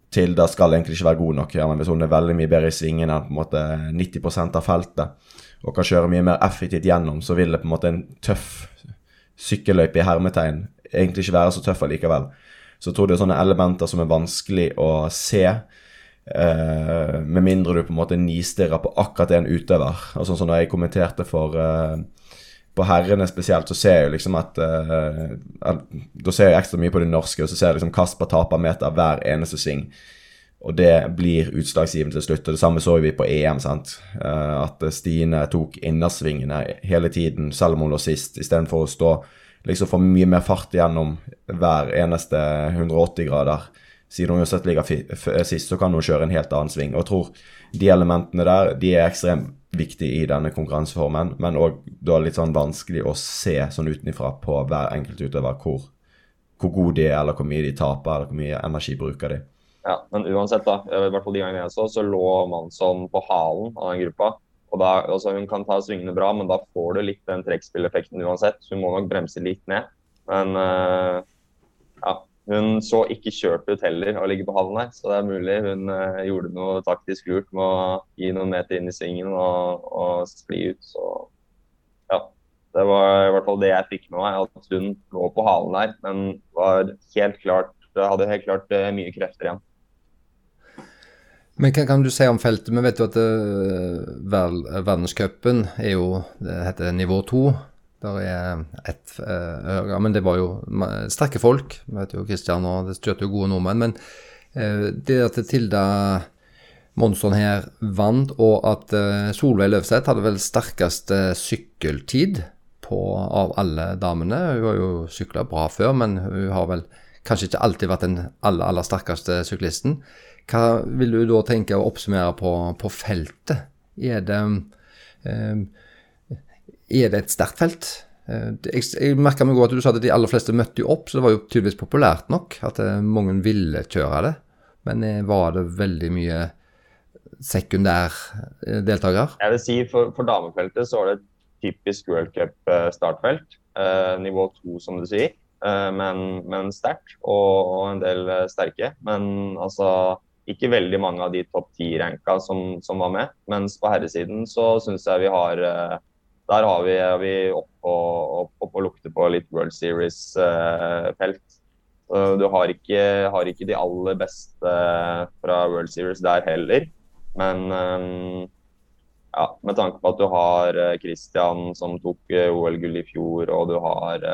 Tilda skal egentlig ikke være god nok, ja, men hvis hun er veldig mye bedre i svingen enn på en måte 90% av feltet og kan kjøre mye mer effektivt gjennom, så vil det på en måte en tøff sykkelløype i hermetegn egentlig ikke være så tøff allikevel. Så jeg tror det er sånne elementer som er vanskelig å se Uh, med mindre du på en måte nistirrer på akkurat en utøver. Og sånn som da jeg kommenterte for uh, På herrene spesielt, så ser jeg jo liksom at uh, Da ser jeg ekstra mye på de norske, og så ser jeg liksom Kasper taper meter hver eneste sving. Og det blir utslagsgivende til slutt. Og det samme så vi på EM. sant? at Stine tok innersvingene hele tiden, selv om hun lå sist, istedenfor å stå liksom få mye mer fart gjennom hver eneste 180 grader siden hun uansett ligger eh, sist, så kan hun kjøre en helt annen sving. Og jeg tror de elementene der de er ekstremt viktige i denne konkurranseformen, men òg da litt sånn vanskelig å se sånn utenfra på hver enkelt utøver hvor, hvor god de er, eller hvor mye de taper, eller hvor mye energi bruker de. Ja, men uansett, da, i hvert fall de gangene jeg så, så lå Mansson på halen av den gruppa. Og da, altså Hun kan ta svingene bra, men da får du litt den trekkspilleffekten uansett. Hun må nok bremse litt ned. Men uh, ja, hun så ikke kjørt ut heller å ligge på hallen her, så det er mulig hun uh, gjorde noe taktisk lurt med å gi noen meter inn i svingen og, og skli ut. Så ja, det var i hvert fall det jeg fikk med meg, at hun lå på halen der, men var helt klart, hadde helt klart uh, mye krefter igjen. Men hva kan du si om feltet? Vi vet jo at uh, verdenscupen er jo, det heter nivå to. Der er ett uh, ja, Men det var jo sterke folk. Vet jo Kristian, og det kjørte jo gode nordmenn. Men uh, det at Tilda Monsson her vant, og at uh, Solveig Løvseth hadde vel sterkest sykkeltid på, av alle damene. Hun har jo sykla bra før, men hun har vel kanskje ikke alltid vært den aller, aller sterkeste syklisten. Hva vil du da tenke å oppsummere på, på feltet? Er det eh, er det et sterkt felt? Eh, jeg, jeg merka meg godt at du sa at de aller fleste møtte jo opp, så det var jo tydeligvis populært nok at eh, mange ville kjøre det. Men eh, var det veldig mye sekundær deltaker? Jeg vil si for, for damefeltet så var det et typisk World Cup-startfelt. Nivå to, som du sier. Men, men sterkt, og, og, en del sterke. Men altså ikke veldig mange av de topp ti-ranka som, som, var med. Mens på herresiden så syns jeg vi har der har vi, er vi oppe og, opp og lukter på litt World Series-felt. Eh, du har ikke, har ikke, de aller beste fra World Series der heller. Men um, ja, med tanke på at du har Christian som tok OL-gull i fjor, og du har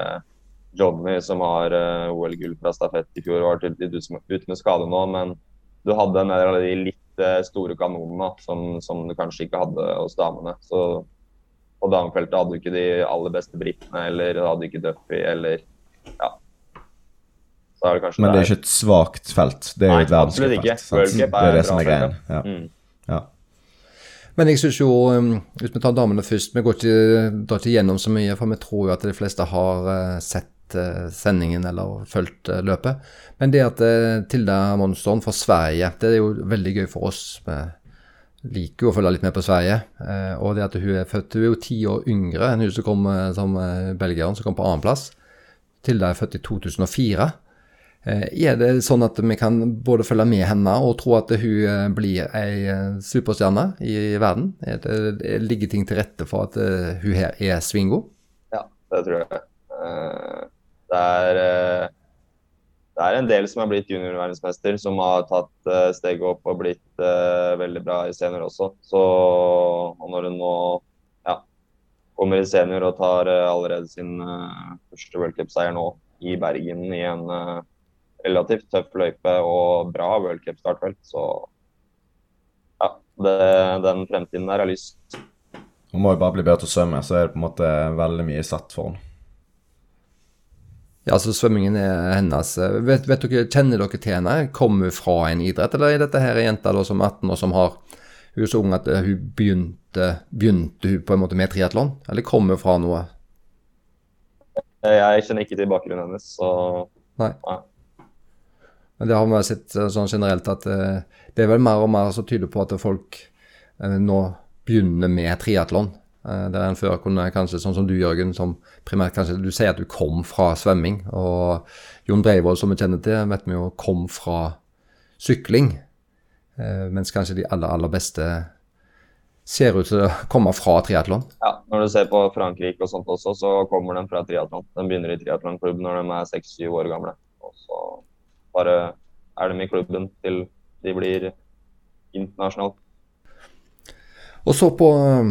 Johnny som har OL-gull fra stafett i fjor og har ute med skade nå, men du hadde en del av de litt store kanonene som, som, du kanskje ikke hadde hos damene. Så på damefeltet hadde du ikke de aller beste britene, eller hadde ikke Duffy, eller ja. Det Men det er ikke et svakt felt? Det er jo et verdenscupfelt. Det er det som er greia. Ja. Mm. ja. Men jeg syns jo, um, hvis vi tar damene først Vi går ikke, drar ikke gjennom så mye, for vi tror jo at de fleste har uh, sett uh, sendingen eller fulgt uh, løpet. Men det at Tilda Monsteren fra Sverige, det er jo veldig gøy for oss. med liker jo å følge litt med på Sverige. Eh, og det at hun er født Hun er jo ti år yngre enn hun som kom eh, som eh, belgieren, som kom på annenplass. Tilda er født i 2004. Eh, er det sånn at vi kan både følge med henne og tro at hun blir ei superstjerne i verden? Er det, er ligger ting til rette for at hun her er swingo? Ja, det tror jeg. Det er, det er en del som har blitt juniorverdensmester, som har tatt steget opp og blitt veldig bra i senior også. Så og når hun nå ja, kommer i senior og tar allerede sin første worldcupseier nå i Bergen i en relativt tøff løype og bra worldcupstart, vel. Så ja, det, den fremtiden der er lyst. Hun må jo bare bli bedre til å svømme, så er det på en måte veldig mye satt for henne. Ja, så svømmingen er hennes. Vet, vet dere, Kjenner dere til henne? Kommer hun fra en idrett, eller er dette her jenta da som er 18 og som har Hun er så ung at hun begynte, begynte hun på en måte med triatlon, eller kommer hun fra noe? Jeg kjenner ikke til bakgrunnen hennes, så Nei. Nei. Men det har vi sett eh, sånn generelt at eh, det er vel mer og mer som tyder på at folk eh, nå begynner med triatlon. Der en før kunne kanskje, sånn som du Jørgen, som primært kanskje Du sier at du kom fra svømming. Og Jon Breivoll, som vi kjenner til, vet vi jo kom fra sykling. Mens kanskje de aller, aller beste ser ut til å komme fra triatlon. Ja, når du ser på Frankrike og sånt også, så kommer de fra triatlon. De begynner i triatlonklubb når de er seks-syv år gamle. Og så bare er de i klubben til de blir internasjonalt. Og så på eh,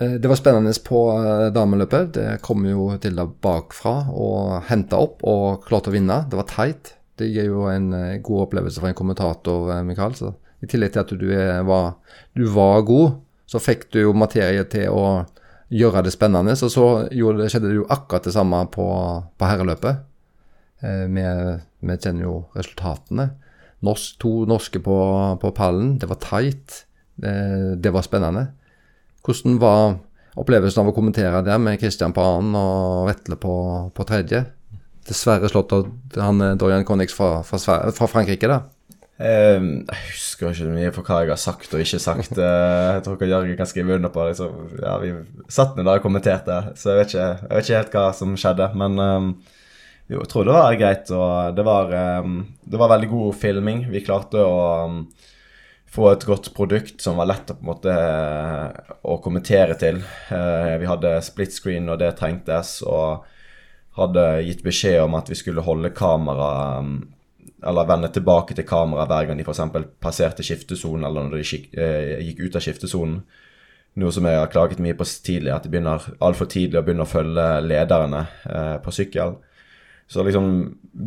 Det var spennende på eh, dameløpet. Det kom jo til deg bakfra og henta opp og klarte å vinne. Det var tight. Det gir jo en eh, god opplevelse for en kommentator, Mikael. Så I tillegg til at du var, du var god, så fikk du jo materie til å gjøre det spennende. Og så det, skjedde det jo akkurat det samme på, på herreløpet. Vi, vi, kjenner jo resultatene. Norsk, to norske på, på, pallen. Det var tight. Det, det, var spennende. Hvordan var opplevelsen av å kommentere det med Christian på annen og Vetle på, på tredje? Dessverre slått av han eh, Dorian Connix fra, fra, fra Frankrike, da. Um, jeg husker ikke mye på hva jeg har sagt og ikke sagt. Uh, jeg tror ikke Jørgen kan skrive under på det. Så, Ja, vi satt ned der og kommenterte, så jeg vet, ikke, jeg vet ikke helt hva som skjedde. Men um, jo, jeg tror det var greit. Og det var, um, det var veldig god filming. Vi klarte å få et godt produkt som var lett å på en måte å kommentere til. Uh, vi hadde split screen når det trengtes, og hadde gitt beskjed om at vi skulle holde kamera um, eller vende tilbake til kamera hver gang de f.eks. passerte skiftesonen, eller når de gikk, uh, ut av skiftesonen. Noe som jeg har klaget mye på tidlig, at de begynner altfor tidlig å begynne å følge lederne uh, på sykkel. Så liksom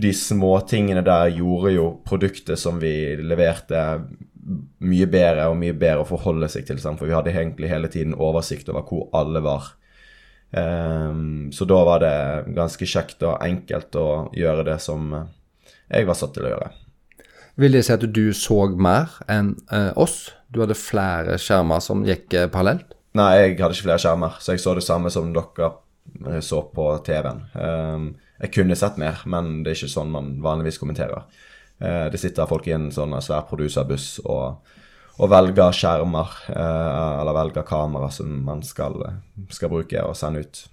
de småtingene der gjorde jo produktet som vi leverte, mye bedre og mye bedre å forholde seg til. For vi hadde egentlig hele tiden oversikt over hvor alle var. Um, så da var det ganske kjekt og enkelt å gjøre det som jeg var satt til å gjøre. Vil det si at du så mer enn uh, oss? Du hadde flere skjermer som gikk uh, parallelt? Nei, jeg hadde ikke flere skjermer, så jeg så det samme som dere eh, så på TV-en. Um, jeg kunne sett mer, men det er ikke sånn man vanligvis kommenterer. Eh, det sitter folk i en sånn svær produserbuss og, og velger skjermer, eh, eller velger kamera som man skal, skal bruke og sende ut.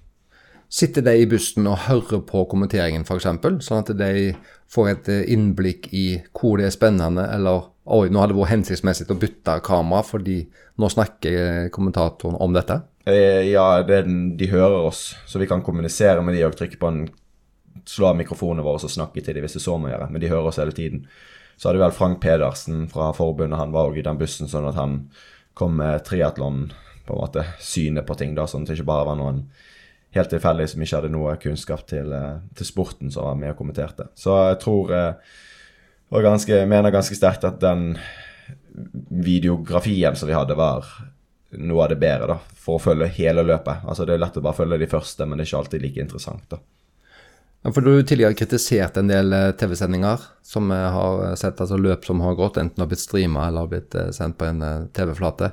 Sitter de i bussen og hører på kommenteringen f.eks., sånn at de får et innblikk i hvor det er spennende, eller oi, nå hadde det vært hensiktsmessig å bytte kamera fordi nå snakker kommentatoren om dette? Eh, ja, det, de hører oss, så vi kan kommunisere med de og trykke på en slå av mikrofonene våre og snakke til dem hvis det så må gjøre, men de hører oss hele tiden. Så hadde vel Frank Pedersen fra forbundet, han var òg i den bussen, sånn at han kom med triatlon, på en måte, synet på ting, da, sånn at det ikke bare var noen helt tilfeldig som ikke hadde noe kunnskap til, eh, til, sporten som var med og kommenterte. Så jeg tror eh, og ganske, mener ganske sterkt at den videografien som vi hadde, var noe av det bedre da, for å følge hele løpet. Altså Det er lett å bare følge de første, men det er ikke alltid like interessant. da. For Du har tidligere kritisert en del eh, TV-sendinger som vi har sett, altså løp som har gått, enten har blitt streama eller har blitt eh, sendt på en eh, TV-flate.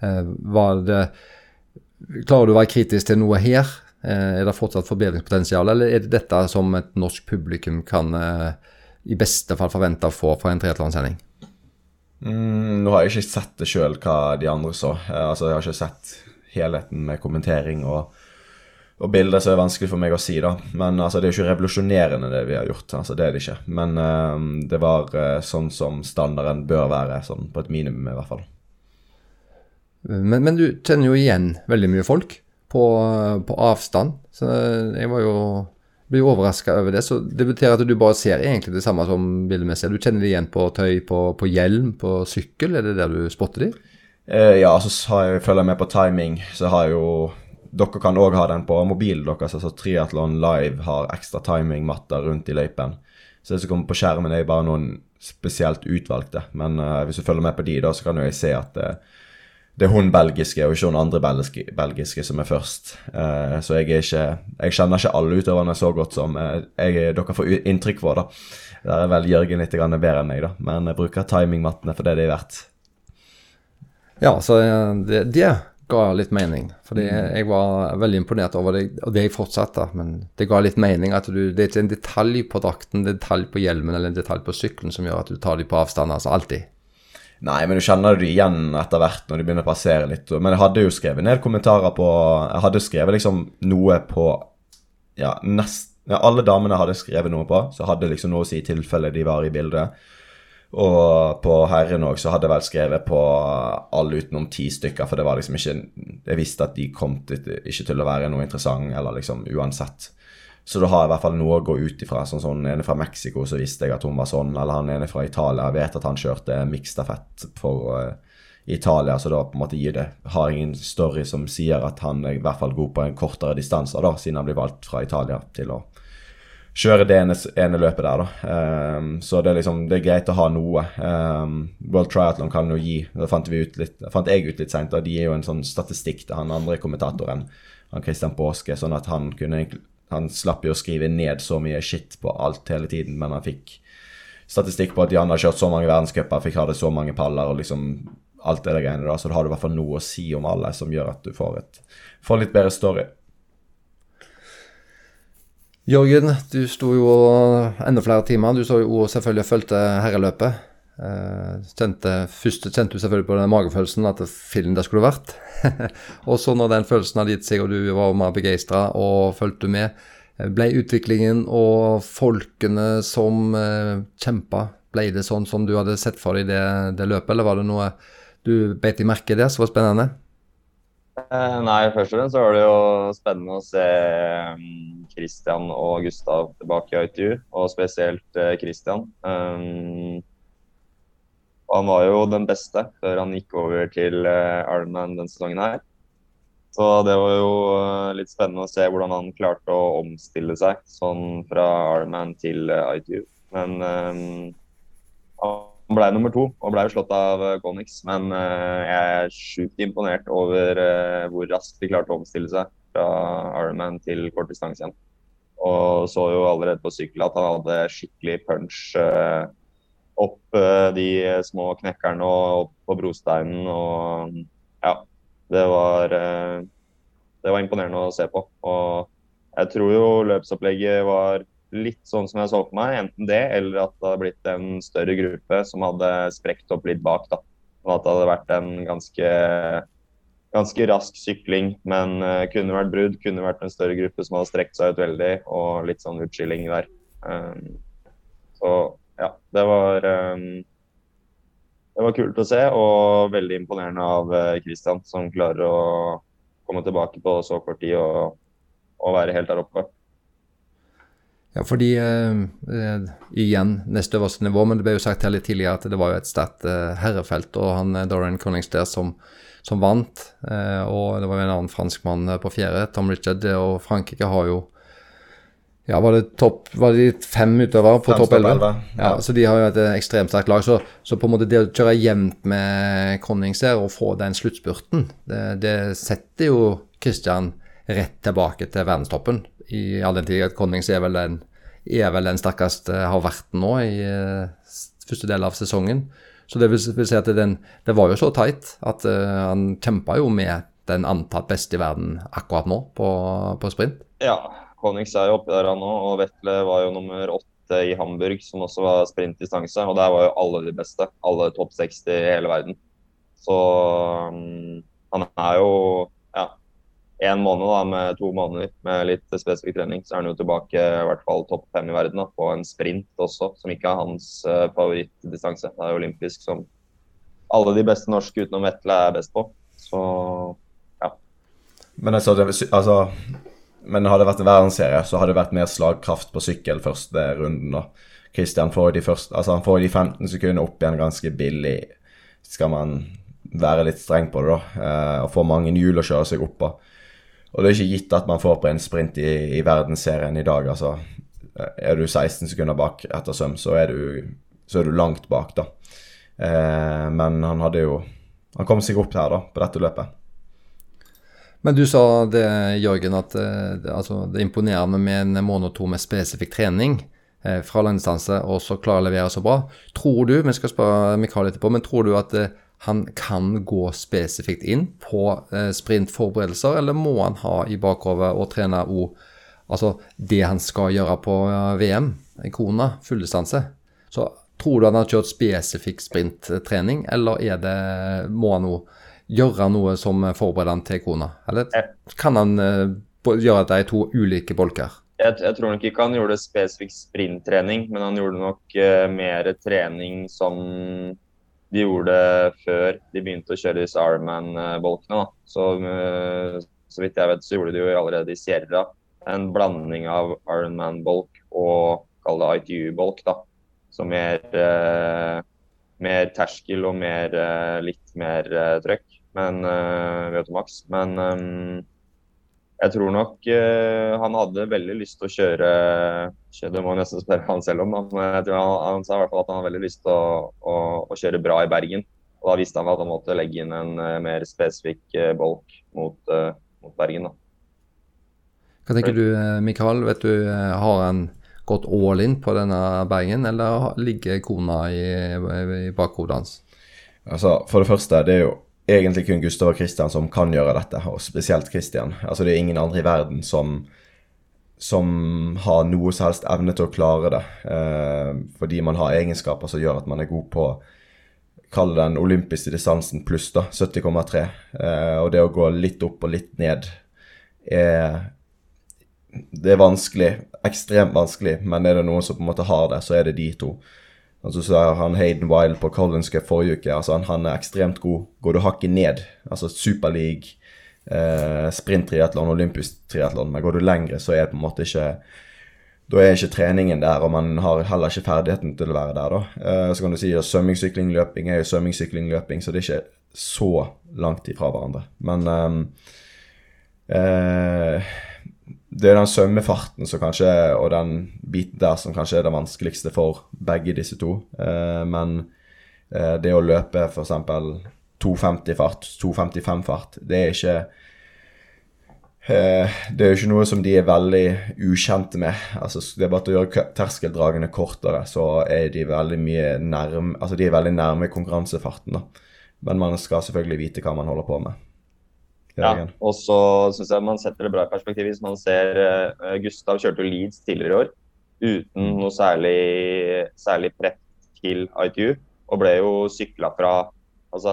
Klarer du å være kritisk til noe her? Er det fortsatt forbedringspotensial, eller er det dette som et norsk publikum kan i beste fall forvente å få fra en triatlonsending? Mm, nå har jeg ikke sett det sjøl hva de andre så. Altså, jeg har ikke sett helheten med kommentering og og bilder så er det vanskelig for meg å si, da. Men altså, det er jo ikke revolusjonerende, det vi har gjort. altså Det er det ikke. Men uh, det var uh, sånn som standarden bør være, sånn på et minimum i hvert fall. Men, men du kjenner jo igjen veldig mye folk på, på avstand. Så jeg var jo blir overraska over det. Så det betyr at du bare ser egentlig det samme som bildemessig. Du kjenner det igjen på tøy, på, på hjelm, på sykkel? Er det der du spotter de? Uh, ja, så har jeg, følger jeg med på timing. Så har jeg jo dere kan òg ha den på mobilen deres. altså Triatlon Live har ekstra timingmatter rundt i løypen. Så det som kommer på skjermen, er bare noen spesielt utvalgte. Men uh, hvis du følger med på de, da, så kan jo se at uh, det er hun belgiske og ikke hun andre belgiske, belgiske som er først. Uh, så jeg er ikke Jeg kjenner ikke alle utøverne så godt som jeg, dere får inntrykk for, da. Der er vel Jørgen litt bedre enn meg, da. Men jeg bruker timingmattene for det de er verdt. Ja, så det, det ga litt mening. Fordi mm. jeg var veldig imponert over det, og det jeg fortsatte. Men det ga litt mening at du, det er ikke en detalj på drakten, en detalj på hjelmen eller en detalj på sykkelen som gjør at du tar dem på avstand. Altså alltid. Nei, men du kjenner det igjen etter hvert når de begynner å passere litt. Men jeg hadde jo skrevet ned kommentarer på Jeg hadde skrevet liksom noe på Ja, nest, ja, alle damene hadde skrevet noe på, så hadde liksom noe å si i tilfelle de var i bildet. Og på herren òg så hadde jeg vel skrevet på alle utenom ti stykker, for det var liksom ikke Jeg visste at de kom til, ikke til å være noe interessant, eller liksom uansett. Så da har jeg i hvert fall noe å gå ut ifra. Sånn sånn ene fra Mexico, så visste jeg at hun var sånn. Eller han ene fra Italia. Jeg vet at han kjørte miksstafett for uh, Italia, så da på en måte gir det Har ingen story som sier at han er i hvert fall god på en kortere distanse, da, siden han blir valgt fra Italia til å kjøre det ene, ene løpet der, da. Um, så det er liksom, det er greit å ha noe. Um, World Triathlon kan jo gi Det fant, litt, fant jeg ut litt seint, de gir jo en sånn statistikk til han andre kommentatoren, han Christian Påske, sånn at han kunne Han slapp jo å skrive ned så mye shit på alt hele tiden, men han fikk statistikk på at Jan har kjørt så mange verdenscuper, fikk ha det så mange paller og liksom alt det der greiene da, så da har du i hvert fall noe å si om alle som gjør at du får et får litt bedre story. Jørgen, du sto jo enda flere timer. Du så jo selvfølgelig fulgte herreløpet. Eh, kjente, først kjente du selvfølgelig på den magefølelsen at filmen der skulle vært. og så når den følelsen hadde gitt seg og du var mer begeistra og fulgte med, eh, ble utviklingen og folkene som eh, kjempa, ble det sånn som du hadde sett for deg det, det løpet, eller var det noe du beit i merke der som var spennende? Eh, nei, først og fremst så var det jo spennende å se um, Christian og Gustav tilbake i ITU, og spesielt uh, Christian. Um, han var jo den beste før han gikk over til Ironman denne sesongen her. Så det var jo litt spennende å se hvordan han klarte å omstille seg sånn fra Ironman til ITU. Men um, han ble nummer to og ble slått av eh, men uh, jeg er sjukt imponert over uh, hvor raskt de klarte å omstille seg fra Ironman til kort distanse igjen. Og så jo allerede på sykkel at han hadde skikkelig punch opp de små knekkerne og opp på brosteinen. Og ja, det var, det var imponerende å se på. Og jeg tror jo løpsopplegget var litt sånn som jeg så for meg. Enten det, eller at det hadde blitt en større gruppe som hadde sprekt opp litt bak. da. Og at det hadde vært en ganske, ganske rask sykling, men uh, kunne vært brudd. Kunne vært en større gruppe som hadde strekt seg ut veldig, og litt sånn utskilling der. Um, så ja, det var um, det var kult å se, og veldig imponerende av Kristian, som klarer å komme tilbake på så kort tid og, og være helt der oppe. Ja, fordi uh, uh, Igjen neste øverste nivå, men det ble jo sagt her litt tidligere at det var jo et sterkt eh, herrefelt. Og han Dorian Cunnings der som, som vant. og det var jo en annen franskmann på fjerde, Tom Richard. Og Frankrike har jo ja, var det, topp, var det fem utøvere på topp elleve? Ja. ja, så de har jo et ekstremt sterkt lag. Så, så, på en måte det å kjøre jevnt med Connings der og få den sluttspurten, det, det setter jo Christian rett tilbake til verdenstoppen i all den tid at Connings er vel den, er vel den sterkeste har vært nå i uh, første del av sesongen. Så det vil, vil si at den, det var jo så tight at uh, han kjempa jo med den antatt beste i verden akkurat nå på, på sprint. Ja, Konnings er jo oppi der nå, og Vetle var jo nummer åtte i Hamburg, som også var sprintdistanse. Og der var jo alle de beste. Alle topp 60 i hele verden. Så um, han er jo en måned da, med to måneder med litt spesifikk trening, så er han jo tilbake i hvert fall topp fem i verden da, på en sprint også, som ikke er hans uh, favorittdistanse. Det er olympisk som alle de beste norske utenom Vetle er best på. Så ja. Men altså, det, altså men hadde det vært en verdensserie, så hadde det vært mer slagkraft på sykkel første runden. da. Christian får de, første, altså han får de 15 sekundene opp igjen ganske billig. Skal man være litt streng på det, da. Eh, og få mange hjul å kjøre seg opp på. Og det er ikke gitt at man får på en sprint i, i verdensserien i dag. altså. Er du 16 sekunder bak etter søm, så er du, så er du langt bak, da. Eh, men han hadde jo Han kom seg opp her, da, på dette løpet. Men du sa det, Jørgen, at eh, altså, det er imponerende med en måned og to med spesifikk trening eh, fra langdistanse, og så klarer å levere så bra. Tror du, vi skal spørre Mikael etterpå, men tror du at eh, han kan gå spesifikt inn på eh, sprintforberedelser, eller må han ha i bakhodet og trene òg altså det han skal gjøre på uh, VM, i Kona, fulldistanse? Så tror du han har kjørt spesifikk sprinttrening, eller er det, må han òg gjøre noe som forbereder han til Kona? Eller kan han uh, gjøre det i to ulike bolker? Jeg, jeg, tror nok ikke han gjorde spesifikk sprinttrening, men han gjorde nok uh, mer trening som de gjorde før de begynte å kjøre disse Ironman-bolkene. Så, eh, så vidt jeg vet, så gjorde de jo allerede i Sierra en blanding av Ironman-bolk og kall det ITU-bolk. da, Så mer, eh, mer, terskel og mer, eh, litt mer eh, trøkk men, eh, ved Automax. Men um, jeg tror nok uh, han hadde veldig lyst til å kjøre, Det må jeg nesten spørre han selv om, men jeg tror han, han, sa i hvert fall at han hadde veldig lyst til å, å, å, kjøre bra i Bergen. Og Da visste han at han måtte legge inn en uh, mer spesifikk uh, bolk mot, mot, Bergen. da. Hva tenker du Mikael? Vet du, Har han gått all in på denne Bergen, eller ligger kona i, i bakhodet hans? Altså, For det første, det er jo egentlig kun Gustav og Christian som kan gjøre dette, og spesielt Christian. Altså Det er ingen andre i verden som, som har noe som helst evne til å klare det. Eh, fordi man har egenskaper som gjør at man er god på Kall den olympiske distansen pluss, da. 70,3. Eh, og det å gå litt opp og litt ned er Det er vanskelig. Ekstremt vanskelig. Men er det noen som på en måte har det, så er det de to. Altså så er han Hayden Wild på Collinske forrige uke. altså han, han, er ekstremt god. Går du hakket ned, altså Superleague, eh, sprinttriatlon, olympisk triatlon, men går du lengre, så er det på en måte ikke da er ikke treningen der, og man har heller ikke ferdigheten til å være der. da. Eh, så kan du si at svømming, sykling, løping er jo svømming, sykling, løping, så det er ikke så langt ifra hverandre. Men um, eh, det er den svømmefarten som kanskje, og den biten der som kanskje er det vanskeligste for begge disse to. Eh, men eh, det å løpe f.eks. 250-fart, 255-fart, det er ikke eh, det er jo ikke noe som de er veldig ukjente med. Altså, det er bare å gjøre terskeldragene kortere, så er de veldig mye nærme Altså, de er veldig nærme konkurransefarten, da. Men man skal selvfølgelig vite hva man holder på med. Ja, og så syns jeg man setter det bra i perspektiv hvis man ser uh, Gustav kjørte Leeds tidligere i år uten mm. noe særlig, særlig prep til ITU, og ble jo sykla fra altså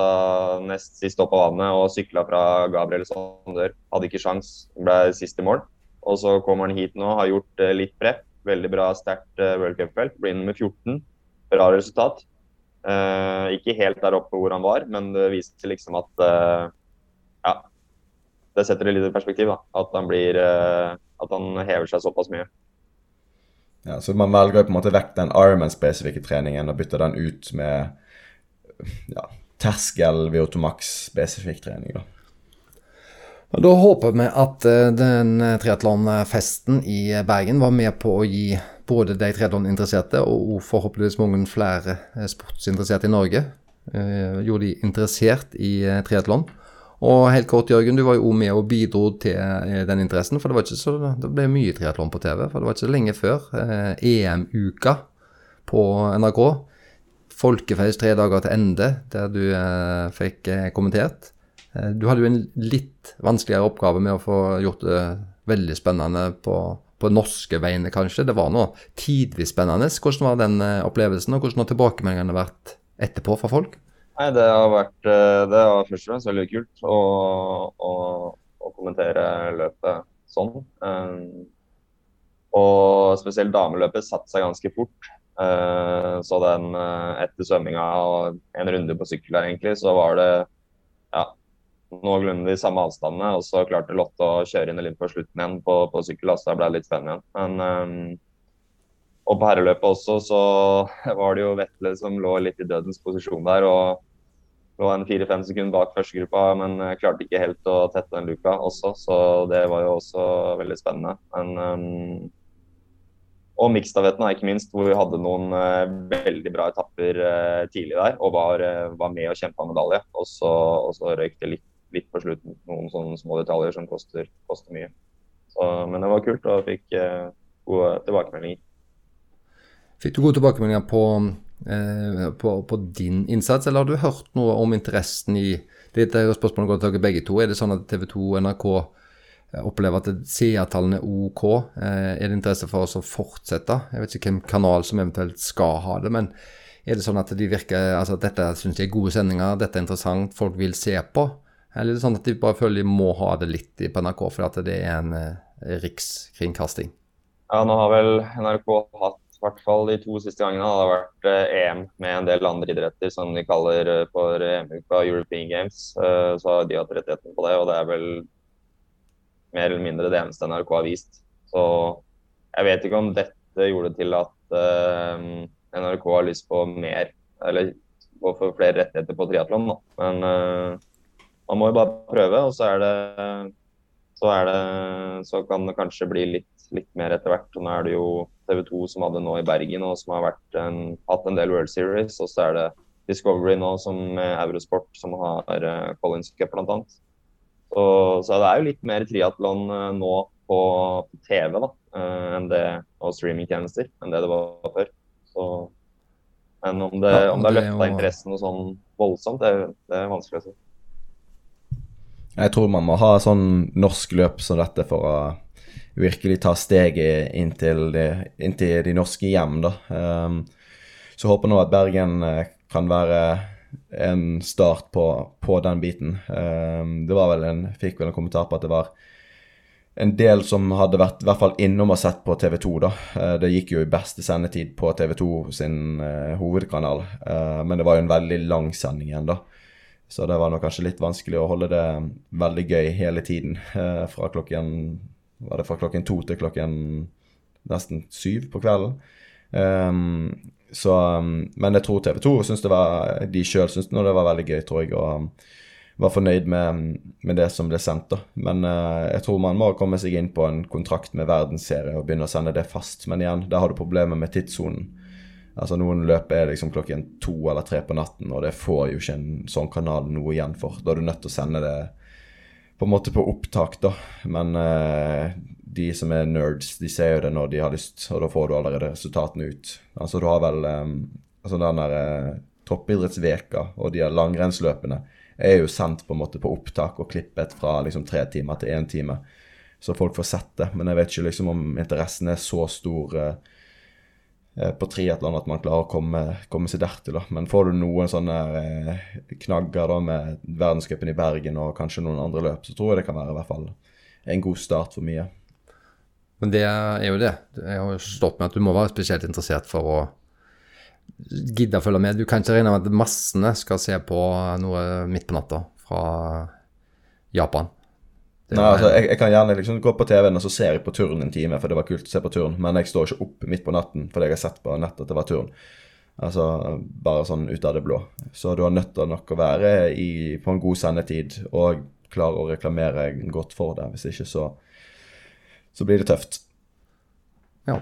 nest sist opp på vannet og sykla fra Gabriel Sander. Hadde ikke sjans, ble sist i mål. Og så kommer han hit nå, har gjort uh, litt prep. Veldig bra, sterkt uh, World Cup-felt. Blir nummer 14. Bra resultat. Uh, ikke helt der oppe hvor han var, men det viser liksom at det setter det litt i perspektiv. da, At han blir, eh, at han hever seg såpass mye. Ja, Så man velger på en måte vekk den Ironman-spesifikke treningen og bytter den ut med ja, terskel Automax-spesifikk trening. da. Da håper vi at eh, den triatlonfesten i Bergen var med på å gi både de triatloninteresserte og forhåpentligvis mange flere eh, sportsinteresserte i Norge, gjorde de interessert i triatlon. Og helt kort, Jørgen, du var jo med og bidro til eh, den interessen. For det, var ikke så, det ble mye triatlon på TV. For det var ikke så lenge før eh, EM-uka på NRK. Folkefest tre dager til ende, der du eh, fikk eh, kommentert. Eh, du hadde jo en litt vanskeligere oppgave med å få gjort det veldig spennende på, på norske vegne, kanskje. Det var nå tidvis spennende. Hvordan var den eh, opplevelsen, og hvordan har tilbakemeldingene vært etterpå fra folk? Nei, det har vært eh, Det var først og fremst veldig kult å, å, å kommentere løpet sånn. Og spesielt dameløpet satte seg ganske fort. Så den etter svømminga og en runde på sykkel der, egentlig, så var det ja, noenlunde de samme avstandene. Og så klarte Lotte å kjøre inn litt på slutten igjen på, på sykkel, så ble det litt spennende igjen. Men og på herreløpet også så var det jo Vetle som lå litt i dødens posisjon der. og lå en fire-fem sekunder bak førstegruppa, men klarte ikke helt å tette den luka også. Så det var jo også veldig spennende. Men, um, og miksstafetten ikke minst, hvor vi hadde noen uh, veldig bra etapper uh, tidlig der. Og var, uh, var med og kjempa medalje. Og så, og så røyk det litt, litt, på slutten. Noen sånne små detaljer som koster, koster mye. Så, men det var kult, og fikk gode tilbakemeldinger. Fikk du gode tilbakemeldinger på, eh, på, på, din innsats, eller har du hørt noe om interessen i Dette er jo spørsmålet går til dere begge to. Er det sånn at TV 2 og NRK eh, opplever at seertallene er OK? Eh, er det interesse for oss å fortsette? Jeg vet ikke hvem kanal som eventuelt skal ha det, men er det sånn at de virker, altså at dette syns de er gode sendinger, dette er interessant, folk vil se på? Eller er det sånn at de bare føler de må ha det litt på NRK fordi at det er en eh, rikskringkasting? Ja, nå har vel NRK hatt hvert fall de to siste gangene har det vært eh, EM med en del andre idretter som de kaller eh, for EM-uka European Games. Eh, så har de hatt rettigheten på det, og det er vel mer eller mindre det eneste NRK har vist. Så jeg vet ikke om dette gjorde til at NRK har lyst på mer, eller å få flere rettigheter på triatlon. Men man må jo bare prøve, og så er det så, det, så kan det kanskje bli litt litt mer etter hvert. Nå er det jo TV 2 som hadde nå i Bergen, og som har en, hatt en del World Series. Og så er det Discovery nå som med Eurosport, som har uh, Collins Cup bl.a. Så, så det er jo litt mer triatlon uh, nå på TV da, uh, enn det, og streamingtjenester enn det det var før. Så, men om det, ja, om det har løfta interessen og sånn voldsomt, det, det er vanskelig å si. Jeg tror man må ha sånn norsk løp som dette for å virkelig ta steget inn til de, norske hjem. da. Um, så håper nå at Bergen uh, kan være en start på, på den biten. Um, det var vel en, fikk vel en kommentar på at det var en del som hadde vært i hvert fall innom og sett på TV2. da. Uh, det gikk jo i beste sendetid på TV2 sin uh, hovedkanal, men det var jo en veldig lang sending igjen, da. Så det var nok kanskje litt vanskelig å holde det veldig gøy hele tiden fra klokken var det fra klokken to til klokken nesten syv på kvelden. Um, så, um, men jeg tror TV 2 syns det var De sjøl syntes det var veldig gøy, tror jeg. og um, var fornøyd med, med, det som ble sendt. da. Men uh, jeg tror man må komme seg inn på en kontrakt med verdensserie og begynne å sende det fast. Men igjen, der har du problemer med tidssonen. Altså Noen løp er liksom klokken to eller tre på natten, og det får jo ikke en sånn kanal noe igjen for. Da er du nødt til å sende det på en måte på opptak, da. Men eh, de som er nerds, de ser jo det når de har lyst, og da får du allerede resultatene ut. Altså du har vel eh, altså den der eh, toppidrettsveka og de langrennsløpene er jo sendt på en måte på opptak og klippet fra liksom tre timer til én time. Så folk får sett det. Men jeg vet ikke liksom om interessen er så stor Eh, på triatlon at man klarer å komme, komme seg dertil. Da. Men får du noen sånne eh, knagger da med verdenscupen i Bergen og kanskje noen andre løp, så tror jeg det kan være i hvert fall en god start for mye. Men det er jo det. Jeg har stått med at du må være spesielt interessert for å gidde å følge med. Du kan ikke regne med at massene skal se på noe midt på natta fra Japan. Nei, altså, jeg, jeg, kan gjerne liksom gå på TV-en og så ser jeg på turn en time, for det var kult å se på turn. Men jeg står ikke opp midt på natten fordi jeg har sett på nett at det var turn. Altså bare sånn ut av det blå. Så du har nødt til nok å være i, på en god sendetid og klare å reklamere godt for det. Hvis ikke så, så blir det tøft. Ja.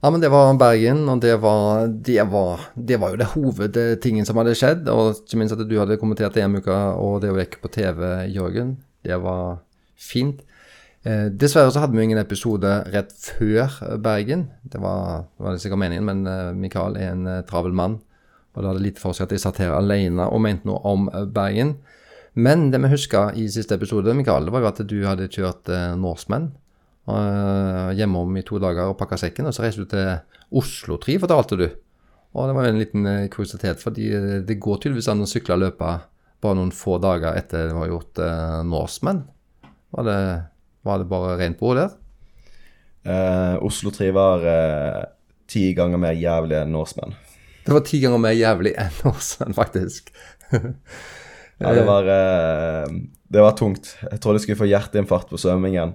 Ja, men det var Bergen, og det var, det var, det var jo det hovedtingen som hadde skjedd. Og ikke minst at du hadde kommentert EM-uka og det å gikk på TV, Jørgen. Det var fint. Eh, dessverre så hadde vi ingen episode rett før Bergen. Det var, det var sikkert meningen, men eh, Mikael er en eh, travel mann. Og det hadde litt for seg at jeg satt her alene og mente noe om eh, Bergen. Men det vi huska i siste episode, Mikael, det var jo at du hadde kjørt eh, Norseman eh, hjemom i to dager og pakka sekken. Og så reiste du til Oslo-tri, fortalte du. Og det var en liten eh, kuriositet, fordi det går tydeligvis an å sykle og løpe bare noen få dager etter det var gjort eh, Norseman. Var det, var det bare rent bord der? Eh, Oslo 3 var eh, ti ganger mer jævlig enn Norseman. Det var ti ganger mer jævlig enn Norseman, faktisk. Ja, det var, eh, det var tungt. Jeg trodde jeg skulle få hjerteinfarkt på svømmingen.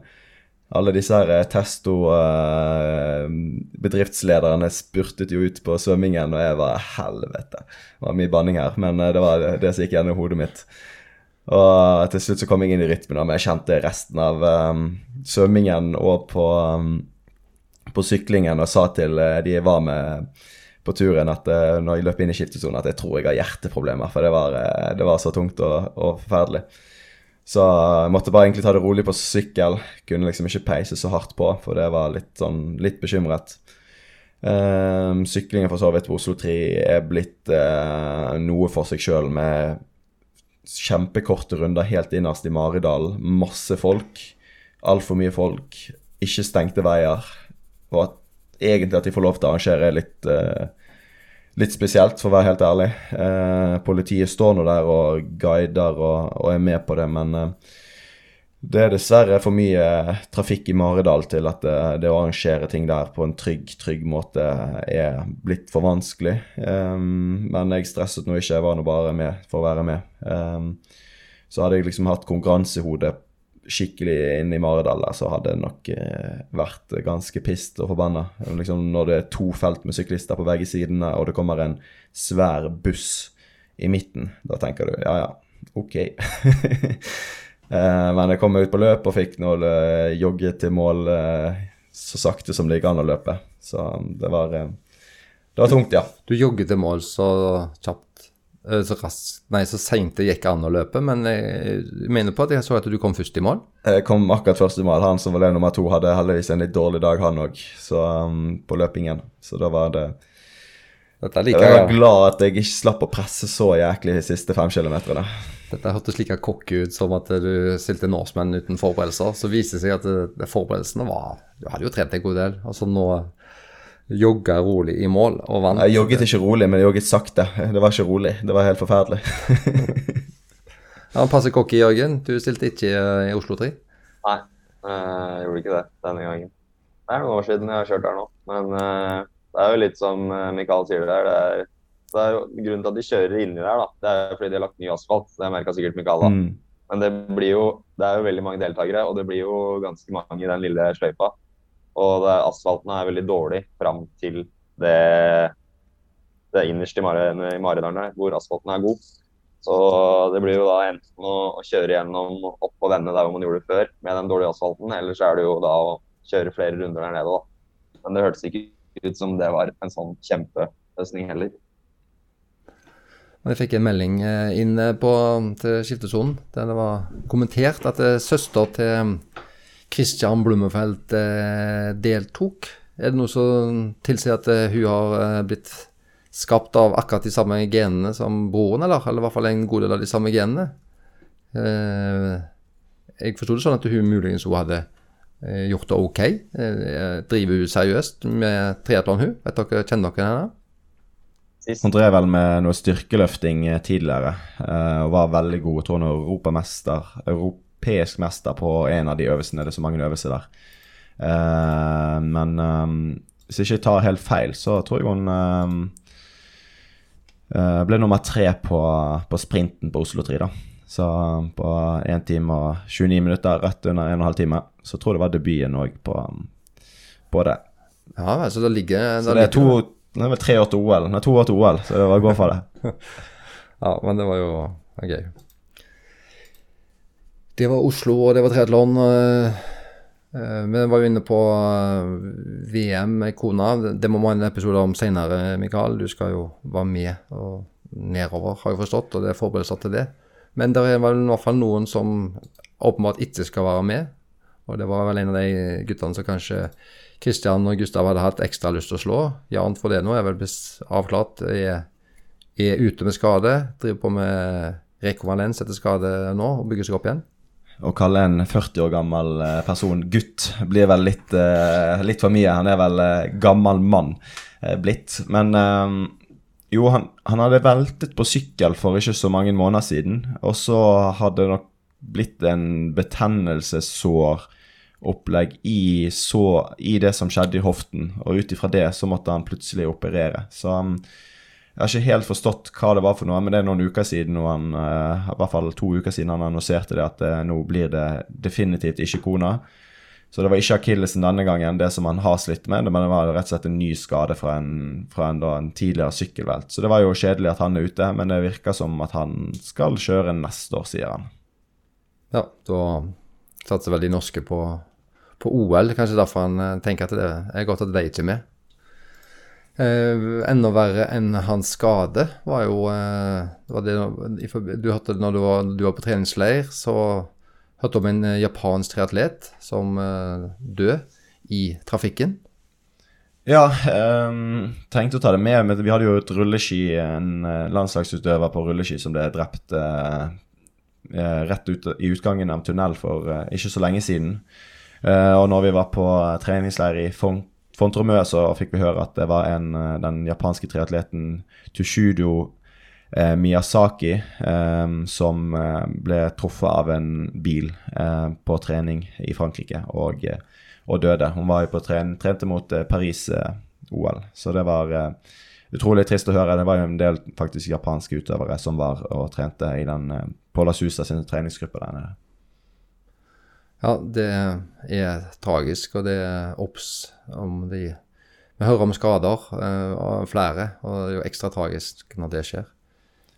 Alle disse her eh, testo-bedriftslederne spurtet jo ut på svømmingen, og jeg var helvete. Det var mye banning her, men eh, det var det som gikk gjennom hodet mitt. Og til slutt så kom jeg inn i rytmen, men jeg kjente resten av um, svømmingen og på, um, på syklingen og sa til de jeg var med på turen at uh, når jeg løp inn i skiftesonen, at jeg tror jeg har hjerteproblemer, for det var, uh, det var så tungt og, og forferdelig. Så jeg måtte bare egentlig ta det rolig på sykkel. Kunne liksom ikke peise så hardt på, for det var litt sånn litt bekymret. Um, syklingen for så vidt på Oslo 3 er blitt uh, noe for seg sjøl, med kjempekorte runder helt innerst i Maridal. Masse folk. Altfor mye folk. Ikke stengte veier. Og at egentlig at de får lov til å arrangere litt uh, litt spesielt, for å være helt ærlig. Eh, politiet står nå der og guider og, og, er med på det, men eh, det er dessverre for mye trafikk i Maridal til at det, det, å arrangere ting der på en trygg, trygg måte er blitt for vanskelig. Eh, men jeg stresset nå ikke, jeg var nå bare med for å være med. Um, så hadde jeg liksom hatt konkurransehode skikkelig inn i Maridal der, så hadde det nok eh, vært ganske pissed og forbanna. Liksom når det er to felt med syklister på begge sidene, og det kommer en svær buss i midten, da tenker du ja ja, ok. eh, men jeg kom meg ut på løp og fikk nå eh, jogge til mål så sakte som det gikk an å løpe. Så det var, det var tungt, ja. Du jogget til mål så kjapt så raskt, nei, så seint det gikk an å løpe, men jeg mener på at jeg så at du kom først i mål? Jeg kom akkurat først i mål. Han som var nummer to, hadde heldigvis en litt dårlig dag, han òg, um, på løpingen. Så da var det like, Jeg var glad at jeg ikke slapp å presse så jæklig de siste fem kilometerne. Dette hørtes like cocky ut som at du stilte Norseman uten forberedelser. Så viste det seg at det, det forberedelsene var Du hadde jo trent en god del. Altså nå jogga rolig i mål og vant. Jeg jogget ikke rolig, men jeg jogget sakte. Det var ikke rolig. Det var helt forferdelig. ja, Passe cocky, Jørgen. Du stilte ikke i Oslo 3? Nei, jeg gjorde ikke det denne gangen. Det er noen år siden jeg har kjørt her nå. Men uh, det er jo litt som eh, Mikael sier det der. Det er, det er jo grunnen til at de kjører inni der, da. Det er fordi de har lagt ny asfalt. Det merka sikkert Mikael da. Mm. Men det blir jo Det er jo veldig mange deltakere, og det blir jo ganske mange i den lille sløyfa. Og det, asfalten er veldig dårlig fram til det, det innerste i, Maridalen hvor asfalten er god. Så det blir jo da enten å, å kjøre gjennom opp og vende der hvor man gjorde det før med den dårlige asfalten, eller så er det jo da å kjøre flere runder der nede, da. Men det hørtes ikke ut som det var en sånn kjempeløsning heller. Jeg fikk en melding eh, inn på, til skiftesonen der det var kommentert at eh, søster til Christian Blummefelt eh, deltok. Er det noe som tilsier at eh, hun har eh, blitt skapt av akkurat de samme genene som broren, eller? Eller i hvert fall en god del av de samme genene? Jeg forsto det sånn at hun muligens hun hadde gjort det ok. Driver hun seriøst med triatlon, hun? Vet dere, Kjenner dere henne? Hun drev vel med noe styrkeløfting tidligere og var veldig god. Jeg tror hun er europamester. Europa europeisk mester på en av de øvelsene. Det er så mange øvelser der. Uh, men um, hvis jeg ikke tar helt feil, så tror jeg hun um, uh, ble nummer tre på, på, sprinten på Oslo 3, da. Så på 1 time og 29 minutter, rett under 1 12 time, så tror jeg det var debuten òg på, på, det. Ja, så det ligger Så det er to det er vel tre år til OL. Nei, to år til OL, så det var gå for det. ja, men det var jo gøy. Det var Oslo, og det var triatlon. Eh, eh, vi var jo inne på eh, VM med kona. Det må vi ha en episode om senere, Mikael. Du skal jo være med og nedover, har jeg forstått, og det er forberedelser til det. Men det er vel i hvert fall noen som åpenbart ikke skal være med. Og det var vel en av de guttene som kanskje Kristian og Gustav hadde hatt ekstra lyst til å slå. Jan for det nå er vel avklart. Er, er ute med skade. Driver på med rekonvalens etter skade nå og bygger seg opp igjen å kalle en 40 år gammel eh, person gutt blir vel litt, uh, litt for mye. Han er vel uh, gammel mann blitt. Men jo, han, han, hadde veltet på sykkel for ikke så mange måneder siden. Og så hadde det nok blitt en betennelsessåropplegg i, i det som skjedde i hoften, og ut ifra det så måtte han plutselig operere. Så um, jeg har ikke helt forstått hva det var for noe, men det er noen uker siden han, uh, i hvert fall to uker siden han annonserte det, at uh, nå blir det definitivt ikke kona. Så det var ikke akillesen denne gangen, det som han har slitt med, men det var rett og slett en ny skade fra en, fra en, da, en tidligere sykkelvelt. Så det var jo kjedelig at han er ute, men det virker som at han skal kjøre neste år, sier han. Ja, da satser vel de norske på, på OL. Kanskje derfor han eh, tenker at det er godt at de ikke er med. Eh, enda verre enn hans skade var jo eh, var det, Du hørte når du var, du var på treningsleir, så hørte du om en eh, japansk triatlet som eh, døde i trafikken. Ja, um, tenkte å ta det med, men vi hadde jo et rulleski, en uh, landslagsutøver på rulleski som ble drept uh, rett ut, i utgangen av tunnel for ikke så lenge siden. og når vi var på treningsleir i Font Fontremø, så fikk vi høre at det var en, den japanske triatleten Tushudo eh, Miyazaki, eh, som eh, ble truffet av en bil eh, på trening i Frankrike og, eh, og døde. Hun var jo på tren, trente mot Paris-OL, så det var utrolig trist å høre. Det var jo en del faktisk japanske utøvere som var og trente i den Paula La Susa sin treningsgruppe der nede. Ja, det er tragisk, og det er obs om de Vi hører om skader av flere, og det er jo ekstra tragisk når det skjer.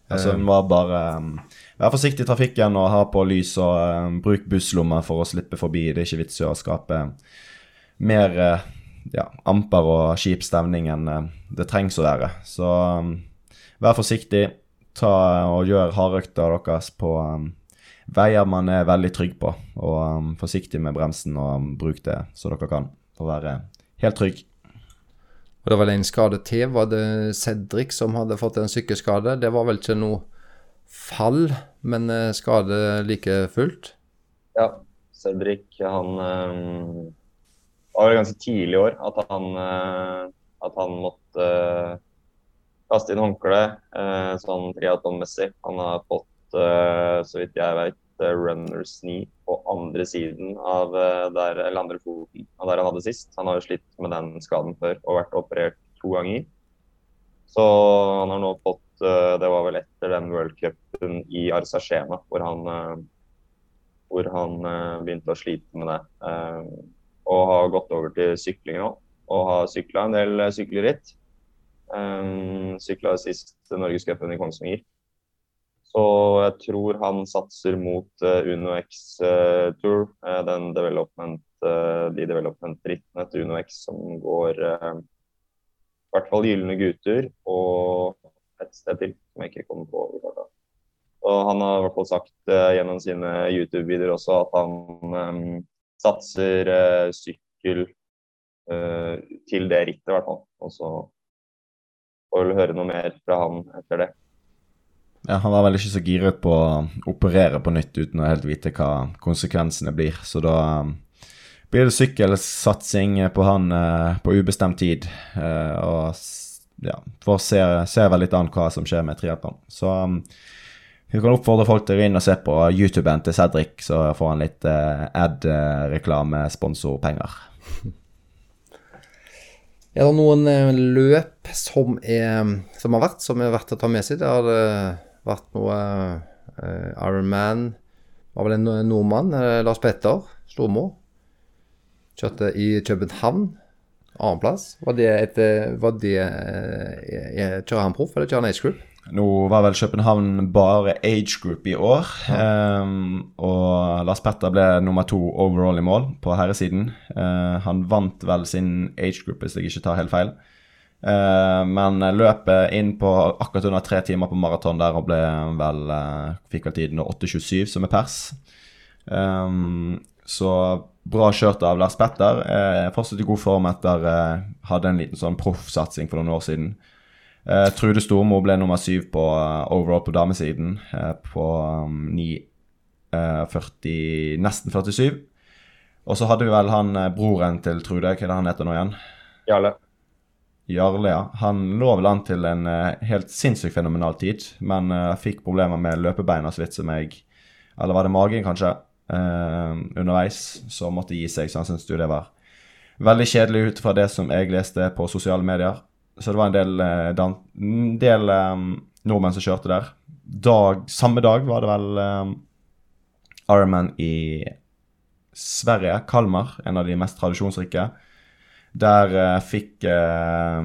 Altså, vi må bare um, Vær forsiktig i trafikken og ha på lys, og um, bruk busslommer for å slippe forbi. Det er ikke vits i å skape mer uh, ja, amper og kjip stemning enn uh, det trengs å være. Så um, vær forsiktig. Ta og gjør hardøkta deres på veier man er veldig trygg på. Og um, forsiktig med bremsen, og bruk det så dere kan for å være helt trygg. Og det var vel en skade til. Var det Cedric som hadde fått en sykkelskade? Det var vel ikke noe fall, men eh, skade like fullt? Ja, Cedric han um, var vel ganske tidlig i år at han, uh, at han måtte uh, kaste inn håndkle uh, sånn triatlonmessig. Han har fått, så vidt jeg vet, runners knee på andre siden av eh, der, eller andre foten av der han hadde sist. Han har jo slitt med den skaden før og vært operert to ganger. Så han har nå fått eh, Det var vel etter den worldcupen i Arsashena hvor han, eh, hvor han begynte å slite med det. Og har gått over til sykling nå. Og har sykla en del sykleritt. Sykla sist Norgescupen i Kongsvinger. Så jeg tror han satser mot uh, Uno X uh, Tour, uh, den development, de development-rittene til Uno X som går i hvert fall Gylne gutter og et sted til som jeg ikke kommer på. Og han har i hvert fall sagt gjennom sine YouTube-videoer også at han um, satser sykkel til det rittet, i hvert fall. Og så får vi høre noe mer fra han etter det. Ja, Han var vel ikke så giret på å operere på nytt uten å helt vite hva konsekvensene blir. Så da um, blir det sykkelsatsing på han uh, på ubestemt tid. Uh, og ja, får se, se vel litt an hva som skjer med triatlon. Så um, vi kan oppfordre folk til å gå inn og se på YouTuben til Cedric, så får han litt uh, ad-reklame, sponsorpenger. Er det noen løp som, er, som har vært, som er verdt å ta med seg? Det har vært noe uh, Iron Man Var vel en nordmann, uh, Lars Petter Stormo. Kjørte i København. Annenplass. Var det et eh, var det, uh, Kjører han proff, eller kjører han age group? Nå var vel København bare age group i år. Ja. Um, og Lars Petter ble nummer to overall i mål på herresiden. Uh, han vant vel sin age group, hvis jeg ikke tar helt feil. Uh, men løpet inn på akkurat under tre timer på maraton der og ble vel uh, fikk vel tiden 8.27, som er pers. Um, så bra kjørt av Lars Petter. Uh, fortsatt i god form etter uh, hadde en liten sånn proffsatsing for noen år siden. Uh, Trude Stormo ble nummer syv på overall på damesiden på um, 9, 40, nesten 47. Og så hadde vi vel han broren til Trude, hva er det han heter nå igjen? Jarle. Jarle, ja. Han lå vel an til en uh, helt sinnssykt fenomenal tid, men uh, fikk problemer med løpebeina så vidt som jeg eller var det magen kanskje, Uh, underveis, som måtte gi seg. Så han syntes jo det var veldig kjedelig ut fra det som jeg leste på sosiale medier. Så det var en del, uh, del um, nordmenn som kjørte der. Dag, samme dag var det vel um, Ironman i Sverige, Kalmar, en av de mest tradisjonsrike. Der uh, fikk uh,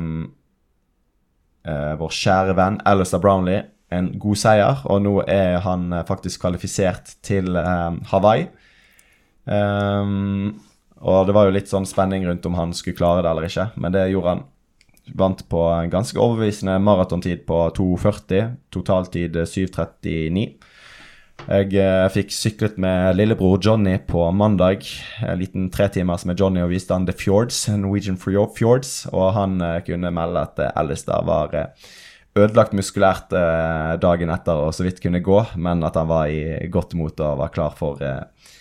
uh, vår kjære venn Alistair Brownlee en god seier, og nå er han faktisk kvalifisert til Hawaii. Um, og det var jo litt sånn spenning rundt om han skulle klare det eller ikke, men det gjorde han vant på en ganske overbevisende maratontid på 2,40. Totaltid 7,39. Jeg eh, fikk syklet med lillebror Johnny på mandag. En liten tretimers med Johnny og viste han The Fjords, Norwegian Fjords. Og han eh, kunne melde at eh, Alistair var eh, ødelagt muskulært eh, dagen etter og så vidt kunne gå, men at han var i godt mot og var klar for, eh,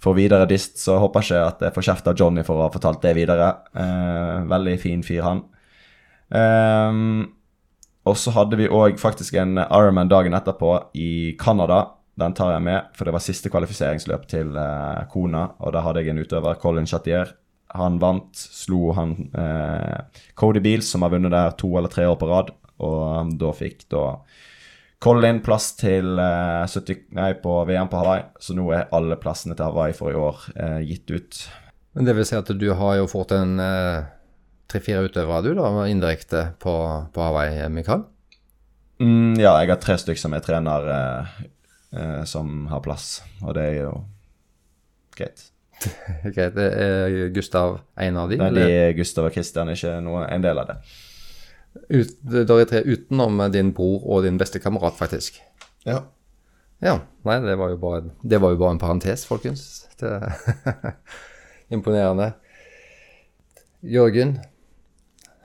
for videre dyst. Så jeg håper ikke at jeg får kjeft av Johnny for å ha fortalt det videre. veldig fin fyr, han. Eh, og så hadde vi òg faktisk en Ironman dagen etterpå i Canada. Den tar jeg med, for det var siste kvalifiseringsløp til eh, Kona. Og da hadde jeg en utøver, Colin Chatier. Han vant, slo han eh, Cody Beals, som har vunnet der to eller tre år på rad. Og um, da fikk da Colin plass til eh, 70, nei, på VM på Hawaii. Så nå er alle plassene til Hawaii for i år gitt ut. Men det vil si at du har jo fått en tre-fire utøvere du da, indirekte på, på Hawaii, Mikael? Mm, ja, jeg har tre stykker som jeg trener eh, som har plass, og det er jo greit. greit. Er Gustav en av de? Nei, de er Gustav og Kristian, ikke noe, en del av det. Ut, da er tre utenom din bror og din beste kamerat, faktisk? Ja. Ja. Nei, det var jo bare, det var jo bare en parentes, folkens. Det Imponerende. Jørgen,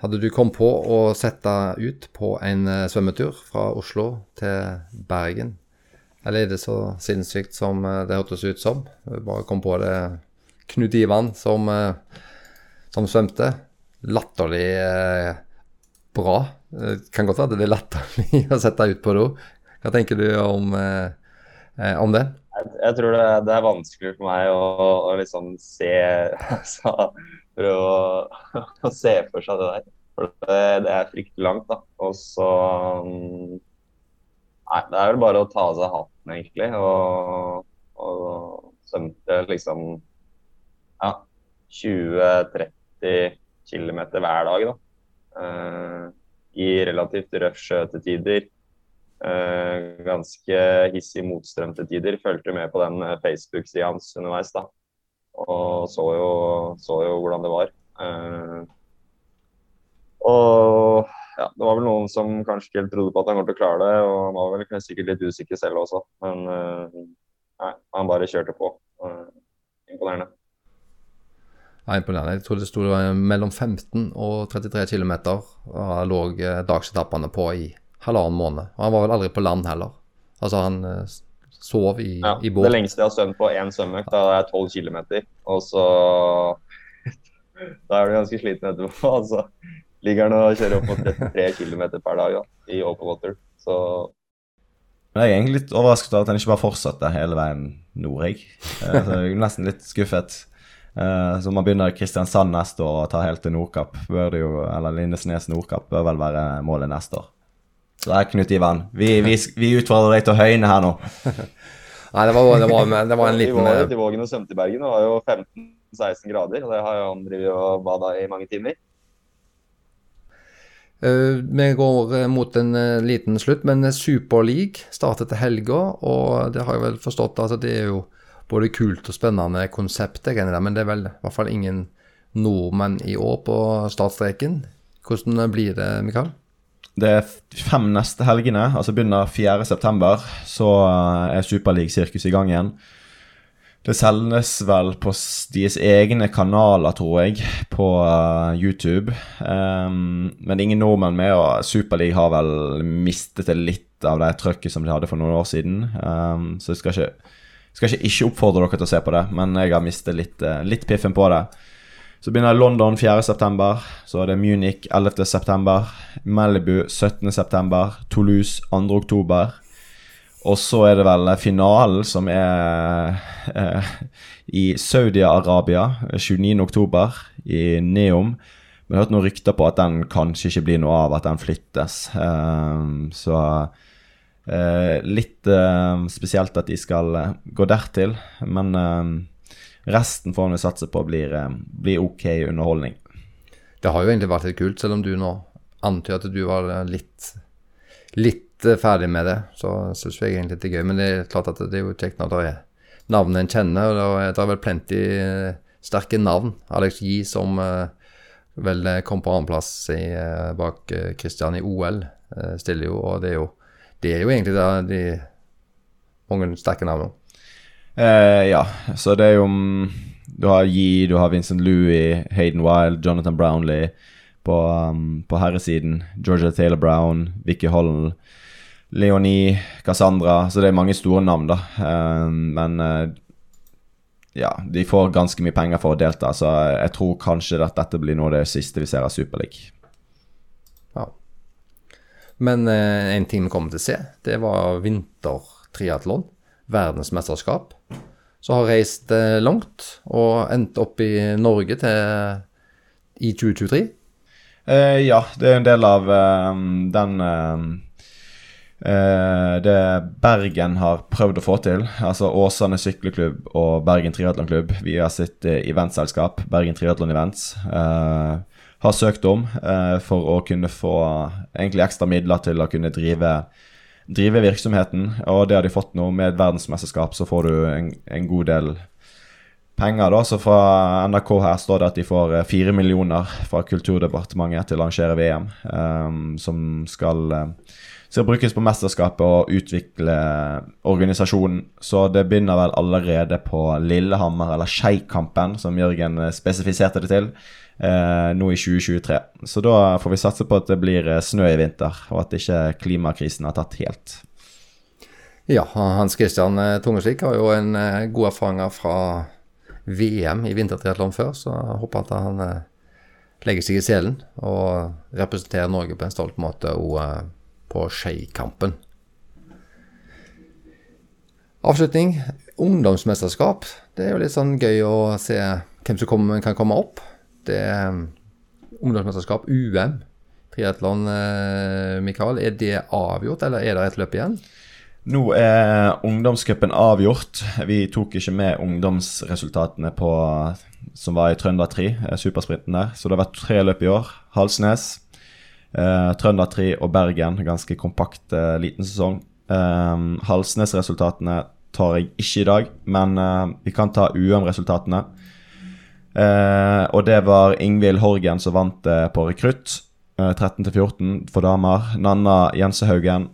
hadde du kommet på å sette ut på en eh, svømmetur fra Oslo til Bergen? Eller er det så sinnssykt som eh, det hørtes ut som? Vi bare kom på det. Knut Ivan som, eh, som svømte. Latterlig eh, bra. Det kan godt være det er latterlig å sette ut på do. Hva tenker du om, om det? Jeg, jeg tror det, det, er vanskelig for meg å, å liksom se altså, prøve å, å, se for seg det der. For det, det er fryktelig langt, da. Og så mm, Nei, det er vel bare å ta av seg hatten, egentlig. Og, og svømte liksom ja, 20-30 km hver dag, da. Uh, I relativt røff sjø til tider. Uh, ganske hissig motstrøm til tider. Fulgte med på den Facebook-sida hans underveis. da og så jo, så jo hvordan det var. Uh, og ja, det var vel noen som kanskje ikke helt trodde på at han kom til å klare det, og han var vel sikkert litt usikker selv også. Men uh, nei, han bare kjørte på. Uh, imponerende. Ja, imponerende. Jeg tror det sto mellom 15 og 33 km. Og lå dagsetappene på i halvannen måned. Og han var vel aldri på land heller. Altså, han Sov i, ja, i båt. Det lengste jeg har svømt på én svømmeøkt, da er 12 km. Og så Da er du ganske sliten etterpå. Altså ligger han og kjører opp mot 33 km per dag da, i open water. Så men jeg er egentlig litt overrasket over at han ikke bare fortsatte hele veien nord. Jeg. Eh, så jeg er nesten litt skuffet. Uh, så man begynner i Kristiansand neste år og tar helt til Nordkapp. Bør det jo, eller Lindesnes Nordkapp bør vel være målet neste år. Så det er Knut Ivan. Vi, vi, vi utfordrer deg til å høyne her nå. Nei, det var, det var, det var en liten Vi var ute i Vågen og svømte i Bergen. Det var jo 15-16 grader. Og det har jo han drevet og bada i mange timer. Uh, vi går uh, mot en uh, liten slutt, men Superleague starter til helga. Og det har jeg vel forstått altså det er jo både kult og spennende konsept, men det er vel i hvert fall ingen nordmenn i år på startstreken. Hvordan blir det, Mikael? Det er fem neste helgene, altså begynner 4.9. Så eh, er Superleague-sirkus i gang igjen. Det selges vel på deres egne kanaler, tror jeg, på uh, YouTube. Um, men ingen nordmenn med, og Superliga har vel mistet det litt av det trøkket som de hadde for noen år siden. Um, så jeg skal ikke, skal ikke, ikke oppfordre dere til å se på det, men jeg har mistet litt, uh, litt piffen på det. Så begynner London 4.9. Så er det Munich 11.9. Malibu 17.9. Toulouse 2.10. Og så er det vel finalen som er eh, i Saudi-Arabia 29.10. i Neom. Jeg har hørt noen rykter på at den kanskje ikke blir noe av, at den flyttes. Eh, så eh, litt eh, spesielt at de skal eh, gå dertil. Men eh, resten får vi satse på blir, eh, blir ok underholdning. Det har jo egentlig vært litt kult, selv om du nå antyder at du var litt, litt eh, ferdig med det. Så syns jeg egentlig det er gøy. Men det er klart at det er jo kjekt når det er navnet en kjenner. og Det er vel plenty eh, sterke navn. Alex Yi som eh, vel kom på annenplass bak Christian i OL, stiller jo. Og det er jo, det er jo egentlig da de mange sterke navn. Eh, ja, så det er jo mm, Du har Yi, du har Vincent Louis, Hayden Wild, Jonathan Brownlee på, um, på herresiden. Georgia Taylor Brown, Vicky Holland, Leonie, Cassandra. Så det er mange store navn, da. Eh, men eh, ja, de får ganske mye penger for å delta, så jeg tror kanskje at dette blir noe av det siste vi ser av Superleague. Ja. Men eh, en ting vi kommer til å se, det var vintertriatlon. Verdensmesterskap. Så har reist langt og endt opp i Norge til, i 2023. Eh, ja, det er en del av eh, den eh, Det Bergen har prøvd å få til. Altså Åsane sykleklubb og Bergen triatlonklubb via sitt eh, eventselskap, Bergen Triatlon Events, eh, har søkt om eh, for å kunne få egentlig ekstra midler til å kunne drive drive virksomheten, og det har de fått nå. Med et verdensmesterskap så får du en, en god del penger. da, så Fra NRK her står det at de får eh, fire millioner fra Kulturdepartementet til å arrangere VM, um, som skal, uh, skal brukes på mesterskapet og utvikle organisasjonen. Så det begynner vel allerede på Lillehammer, eller Skeikampen, som Jørgen eh, spesifiserte det til. eh, nå i 2023. Så da får vi satse på at det blir snø i vinter, og at ikke klimakrisen har tatt helt. Ja, Hans Christian Tungesvik har jo en god erfaring fra VM i vintertriatlon før, så jeg håper at han legger seg i selen og representerer Norge på en stolt måte og, på Skeikampen. Avslutning. Ungdomsmesterskap. Det er jo litt sånn gøy å se hvem som kommer, kan komme opp. Det er ungdomsmesterskap, UM, triatlon, eh, Mikael. Er det avgjort, eller er det et løp igjen? Nå er ungdomscupen avgjort. Vi tok ikke med ungdomsresultatene på, som var i Trønder 3, supersprinten der. Så det har vært tre løp i år. Halsnes, eh, Trønder 3 og Bergen. Ganske kompakt uh, liten sesong. Eh, Halsnes-resultatene tar jeg ikke i dag, men eh, vi kan ta UM-resultatene. Og det var Ingvild Horgen som vant på rekrutt. 13-14 for damer. Nanna Jensehaugen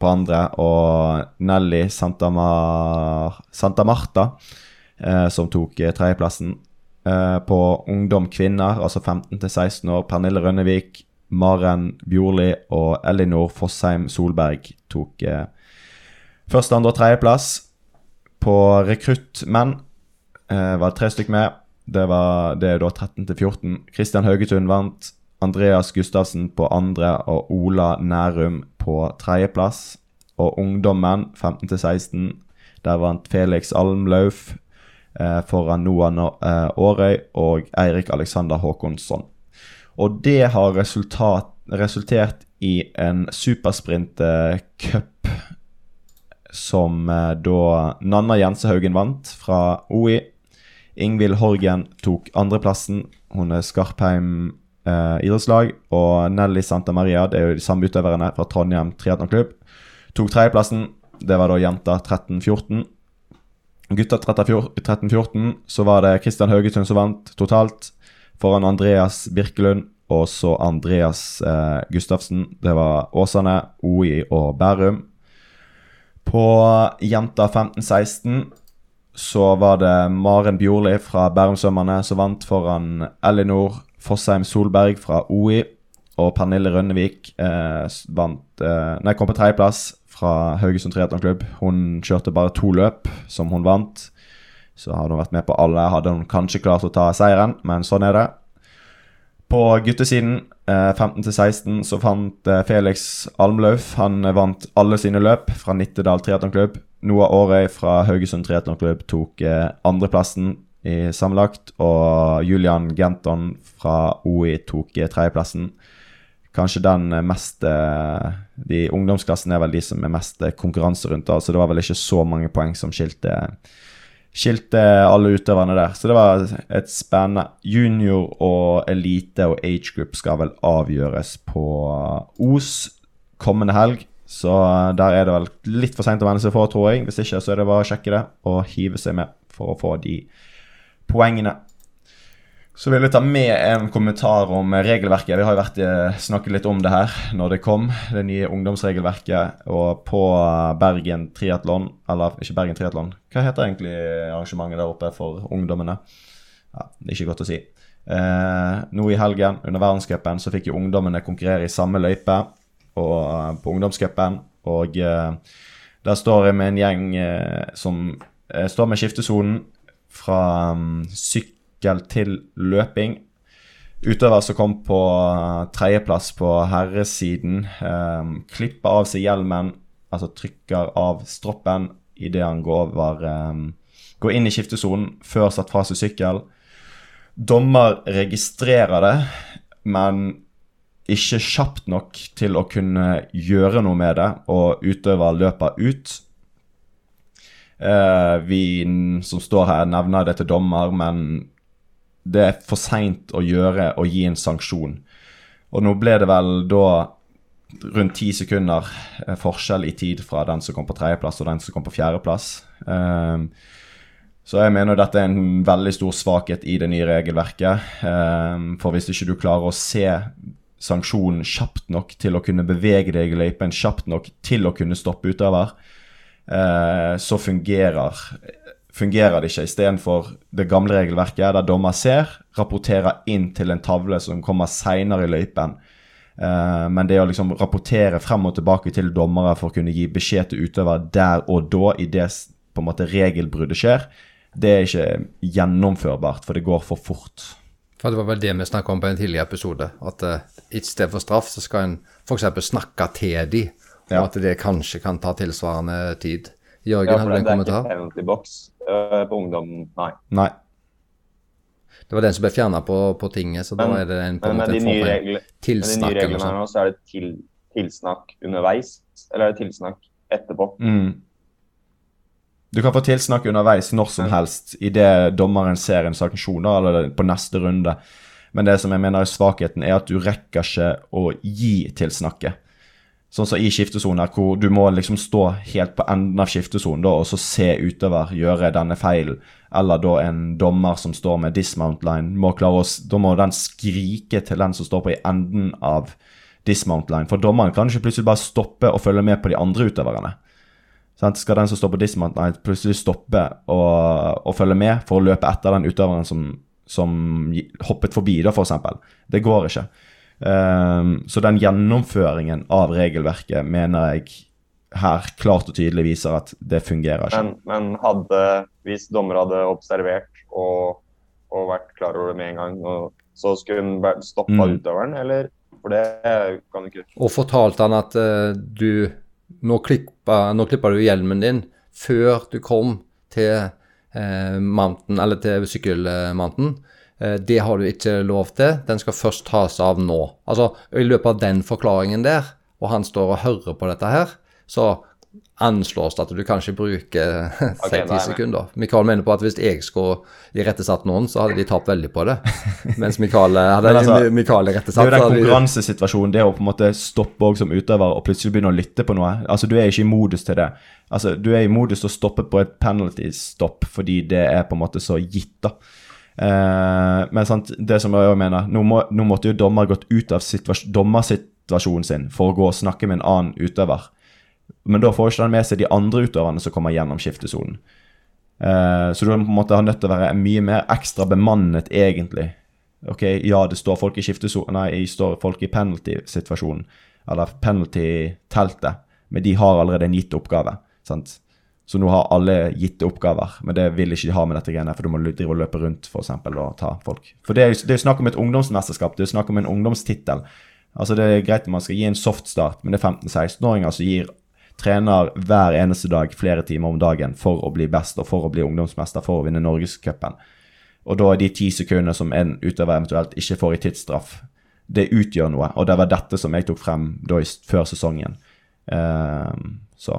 på andre, og Nelly Santa, Mar Santa Marta, som tok tredjeplassen. På ungdom kvinner, altså 15-16 år, Pernille Rønnevik, Maren Bjorli og Elinor Fossheim Solberg tok eh, første, andre og tredjeplass. På rekruttmenn eh, var tre stykker med. Det, var, det er da 13-14. Kristian Haugetun vant. Andreas Gustavsen på andre og Ola Nærum på tredjeplass. Og ungdommen 15-16, der vant Felix Almlauf eh, foran Noah eh, Aarøy og Eirik Alexander Håkonsson. Og det har resultat, resultert i en supersprint-cup som eh, da Nanna Jensehaugen vant fra OI. Ingvild Horgen tok andreplassen. Hun er Skarpheim eh, idrettslag. Og Nelly Santa Maria, det er jo de samme utøverne fra Trondheim triatlonklubb, tok tredjeplassen. Det var da jenta 13-14. Gutta 13-14, så var det Kristian Haugetun som vant totalt. Foran Andreas Birkelund og så Andreas eh, Gustavsen. Det var Åsane, OI og Bærum. På jenta 15-16 så var det Maren Bjorli fra Bærumsvømmerne som vant foran Elinor Fossheim Solberg fra OI. Og Pernille Rønnevik eh, vant, eh, nei, kom på tredjeplass fra Haugesund triatlonklubb. Hun kjørte bare to løp, som hun vant. Så hadde hun vært med på alle, hadde hun kanskje klart å ta seieren, men sånn er det. På guttesiden Eh, 15 til 16 så fant eh, Felix Almlauf Han eh, vant alle sine løp fra Nittedal triatlonklubb. Noah Aarøy fra Haugesund triatlonklubb tok eh, andreplassen i sammenlagt. Og Julian Genton fra OI tok eh, tredjeplassen. Kanskje den eh, mest eh, De ungdomsklassene er vel de som er mest eh, konkurranse rundt, så det var vel ikke så mange poeng som skilte skilte alle utøverne der. Så det var et spennende Junior og elite og age group skal vel avgjøres på Os kommende helg. Så der er det vel litt for seint å venne seg for, tror jeg. Hvis ikke så er det bare å sjekke det og hive seg med for å få de poengene. Så vil jeg ta med en kommentar om regelverket. Vi har jo vært, eh, snakket litt om det her når det kom, det nye ungdomsregelverket. Og på Bergen triatlon, eller ikke Bergen triatlon, hva heter egentlig arrangementet der oppe for ungdommene? Ja, det er ikke godt å si. Eh, nå i helgen, under verdenscupen, så fikk jo ungdommene konkurrere i samme løype og, eh, på ungdomscupen. Og eh, der står jeg med en gjeng eh, som eh, står med skiftesonen fra um, sykkel til løping. Utøver som kom på uh, tredjeplass på herresiden, eh, klipper av seg hjelmen, altså trykker av stroppen idet han går, over, eh, går inn i skiftesonen før satt fra seg sykkel. Dommer registrerer det, men ikke kjapt nok til å kunne gjøre noe med det, og utøver løper ut. Eh, vi som står her, nevner det til dommer, men det er for seint å gjøre og gi en sanksjon. Og nå ble det vel da rundt ti sekunder eh, forskjell i tid fra den som kom på tredjeplass og den som kom på fjerdeplass. Um, så jeg mener dette er en veldig stor svakhet i det nye regelverket. Um, for hvis ikke du klarer å se sanksjonen kjapt nok til å kunne bevege deg i løypen kjapt nok til å kunne stoppe utøver, uh, så fungerer fungerer det ikke. Istedenfor det gamle regelverket, der dommer ser, rapporterer inn til en tavle som kommer seinere i løypen. Uh, men det å liksom rapportere frem og tilbake til dommere for å kunne gi beskjed til utøver der og da, i det på en måte regelbruddet skjer, det er ikke gjennomførbart, for det går for fort. For Det var vel det vi snakka om på en tidligere episode. At uh, i stedet for straff, så skal en f.eks. snakke til de, og ja. at det kanskje kan ta tilsvarende tid. Jørgen, ja, hadde en kommentar? Det er ikke penalty box uh, på ungdom, nei. nei. Det var den som ble fjerna på, på, tinget, så men, da er det en, på en måte en form for tilsnakk. Med de nye reglene her nå, så er det til, tilsnakk underveis, eller er det tilsnakk etterpå? Mm. Du kan få tilsnakk underveis når som helst idet dommeren ser en sanksjon, eller på neste runde. Men det som jeg mener er svakheten, er at du rekker ikke å gi tilsnakket. Sånn som i skiftesonen, hvor du må liksom stå helt på enden av skiftesonen og så se utover gjøre denne feilen. Eller da en dommer som står med dismount line, må klare å, da må den skrike til den som står på i enden av dismount line. For dommeren kan ikke plutselig bare stoppe og følge med på de andre utøverne. Sånn, skal den som står på dismount line plutselig stoppe og, og, følge med for å løpe etter den utøveren som, som hoppet forbi, da, f.eks.? For det går ikke. Um, så den gjennomføringen av regelverket mener jeg her klart og tydelig viser at det fungerer ikke. Men, men hadde, hvis dommer hadde observert og, og, vært klar over det med en gang, og, så skulle hun stoppa mm. utøveren, eller? For det kan du ikke. Og fortalte han at uh, du nå klippa, nå klippa du hjelmen din før du kom til uh, mountain, eller til sykkelmountain. Eh, det har du ikke lov til. Den skal først tas av nå. Altså, I løpet av den forklaringen der, og han står og hører på dette her, så anslås det at du kanskje bruker okay, 10 sekunder. Mikael mener på at hvis jeg skulle irettesatt noen, så hadde de tapt veldig på det. Mens Mikael eh, hadde altså, Mikael irettesatt. Det er jo den konkurransesituasjonen, det å på en måte stoppe òg som utøver og plutselig begynne å lytte på noe. Altså, Du er ikke i modus til det. Altså, Du er i modus til å stoppe på et penalty-stopp fordi det er på en måte så gitt. da. Eh, men sant, det som jeg mener, nå, må, nå måtte jo dommer gått ut av dommersituasjonen sin for å gå og snakke med en annen utøver. Men da får ikke han med seg de andre utøverne som kommer gjennom skiftesonen. Eh, så du på en måte har nødt til å være mye mer ekstra bemannet, egentlig. Ok, Ja, det står folk i skiftesonen, nei, det står folk i penalty-situasjonen, eller penalty-teltet, men de har allerede en gitt oppgave. sant? Så nå har alle gitte oppgaver, men det vil ikke de ha med dette greiene, for du må drive og løpe rundt for eksempel, og ta folk. For det er jo snakk om et ungdomsmesterskap, det er snakk om en ungdomstittel. Altså Det er greit at man skal gi en soft start, men det er 15-16-åringer som gir trener hver eneste dag flere timer om dagen for å bli best og for å bli ungdomsmester, for å vinne Norgescupen. Og da er de ti sekundene som en utøver eventuelt ikke får i tidsstraff, det utgjør noe. Og det var dette som jeg tok frem da før sesongen. Uh, så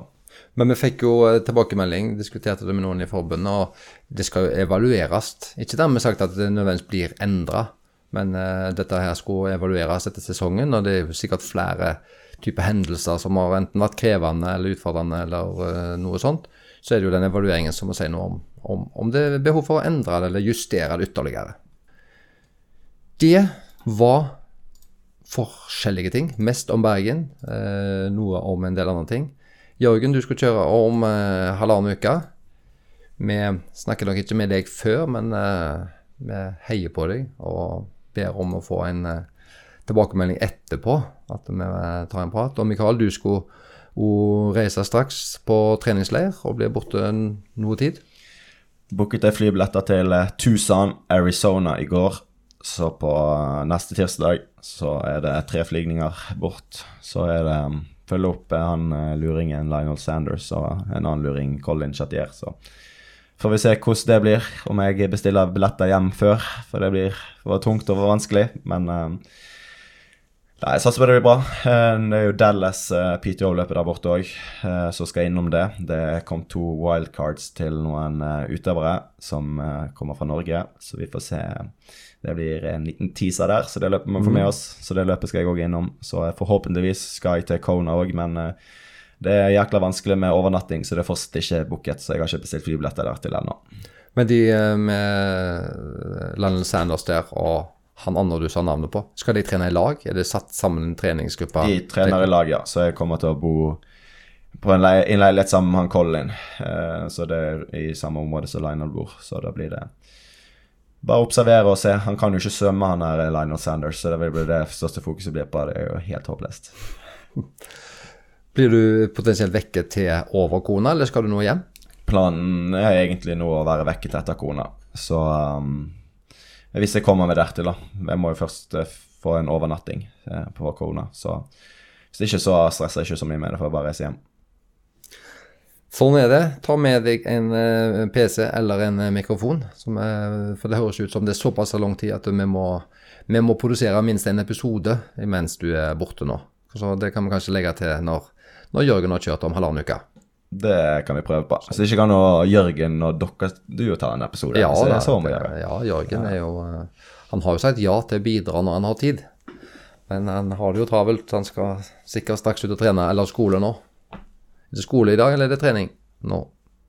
Men vi fikk jo eh, tilbakemelding, diskuterte det med noen i forbundet, og det skal jo evalueres. Ikke dermed sagt at det nødvendigvis blir endra, men uh, dette her skulle evalueres etter sesongen, og det er jo sikkert flere typer hendelser som har enten vært krevende eller utfordrende eller uh, noe sånt. Så er det jo den evalueringen som må si noe om, om, om det er behov for å endre det eller justere det ytterligere. Det var forskjellige ting. Mest om Bergen, uh, noe om en del andre ting. Jørgen, du skal kjøre om eh, halvannen uke. Vi snakker nok ikke med deg før, men eh, vi heier på deg og ber om å få en eh, tilbakemelding etterpå. At vi eh, tar en prat. Og Mikael, du skulle reise straks på treningsleir og bli borte noe tid. Booket jeg flybilletter til eh, Tucson, Arizona i går. Så på eh, neste tirsdag så er det tre flygninger bort. Så er det um, følge opp eh, han uh, luringen Lionel Sanders og en annen luring Colin Chatier. Så får vi se hvordan det blir. Om jeg bestiller billetter hjem før. For det blir for tungt og for vanskelig. Men um, Nei, Jeg satser på det blir bra. Eh, Det er jo Dallas eh, PTO-løpet der borte òg, så skal jeg innom det. Det kom to wildcards til noen eh, utøvere som eh, kommer fra Norge, så vi får se. Det blir en liten teaser der, så det løpet må vi få med oss. Så det løpet skal jeg òg innom. Så eh, forhåpentligvis skal jeg til Kona òg, men eh, det er jækla vanskelig med overnatting, så det er fortsatt ikke booket, så jeg har ikke bestilt flybilletter der til ennå. Men de eh, med Lionel Sanders der og han andre du sa navnet på, skal de trene i lag? Er det satt sammen en treningsgruppe? De trener i lag, ja. Så jeg kommer til å bo på en le- leilighet sammen med han Colin. Så det er i samme område som Lionel bor. Så da blir det bare observere og se. Han kan jo ikke svømme, han her Lionel Sanders, så det vil bli det største fokuset blir på. Det er jo helt håpløst. Blir du potensielt vekket til over kona, eller skal du nå hjem? Planen er egentlig nå å være vekket etter kona. Så um, hvis jeg kommer meg dertil, da. Jeg må jo først eh, få en overnatting eh, på kona. Så hvis ikke så stresser jeg ikke så mye med det, for å bare reise hjem. Sånn er det. Ta med deg en eh, PC eller en eh, mikrofon. Som, er- for det høres ut som det er såpass lang tid at vi må, vi må produsere minst en episode mens du er borte nå. Så det kan vi kanskje legge til når, når Jørgen har kjørt om halvannen uke. Det kan vi prøve på. Så ikke kan Jørgen og dere du ta en episode. Ja, så det er så må vi det- ja, Jørgen er jo eh, Han har jo sagt ja til å bidra når han har tid. Men han har det jo travelt. Han skal sikkert straks ut og trene, eller skole nå. Er det skole i dag, eller er det trening nå?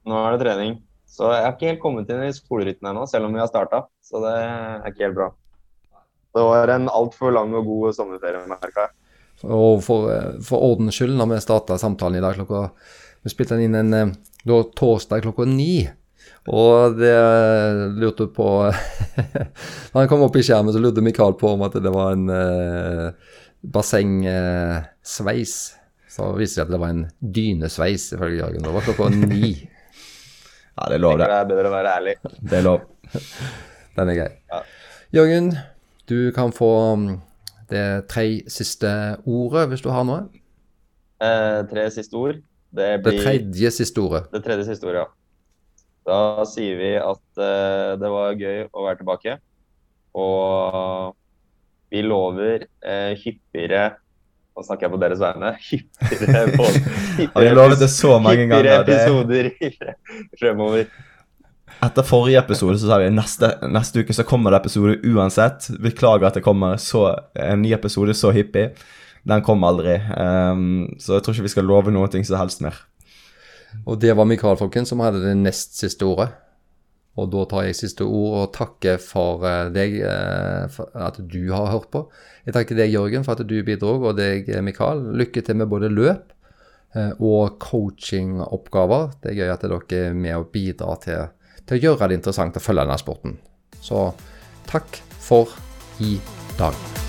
Nå er det trening. Så jeg har ikke helt kommet inn i skolerytmen ennå, selv om vi har starta. Så det er ikke helt bra. Det var en altfor lang og god sommerferie, merka jeg. Og for, eh, for ordens skyld, når vi starta samtalen i dag klokka Vi spilte den inn en da, det var torsdag klokka ni. Og det eh, lurte på Når han kom opp i skjermen, så lurte Mikael på om at det var en eh, bassengsveis. Så viste det seg at det var en dynesveis, ifølge Jørgen. Det var klokka ni. Ja, det er lov, Det det. er bedre å være ærlig. Det er lov. Den er grei. Ja. Jørgen, du kan få mm, det tre siste ordet, hvis du har noe. Eh, tre siste ord. Det Det tredje siste ordet. det tredje siste ordet, ja. Da sier vi at eh, det var gøy å være tilbake. Og vi lover eh, hyppigere Nå snakker jeg på deres vegne. Hyppigere, på, Har lovet det så mange hyppigere ganger? Episoder fremover. etter forrige episode så sa vi neste, neste uke så kommer det episode uansett. Beklager at det kommer så, en ny episode så hyppig. Den kom aldri. Um, så jeg tror ikke vi skal love noe som helst mer. Og det var Mikael Folken som hadde det nest siste ordet. Og da tar jeg siste ord og takker for eh, deg eh, for at du har hørt på. Jeg takker deg, Jørgen, for at du bidro, og deg, eh, Mikael. Lykke til med både løp og coachingoppgaver. Det er gøy at dere er med og bidrar til, til å gjøre det interessant å følge denne sporten. Så takk for i dag.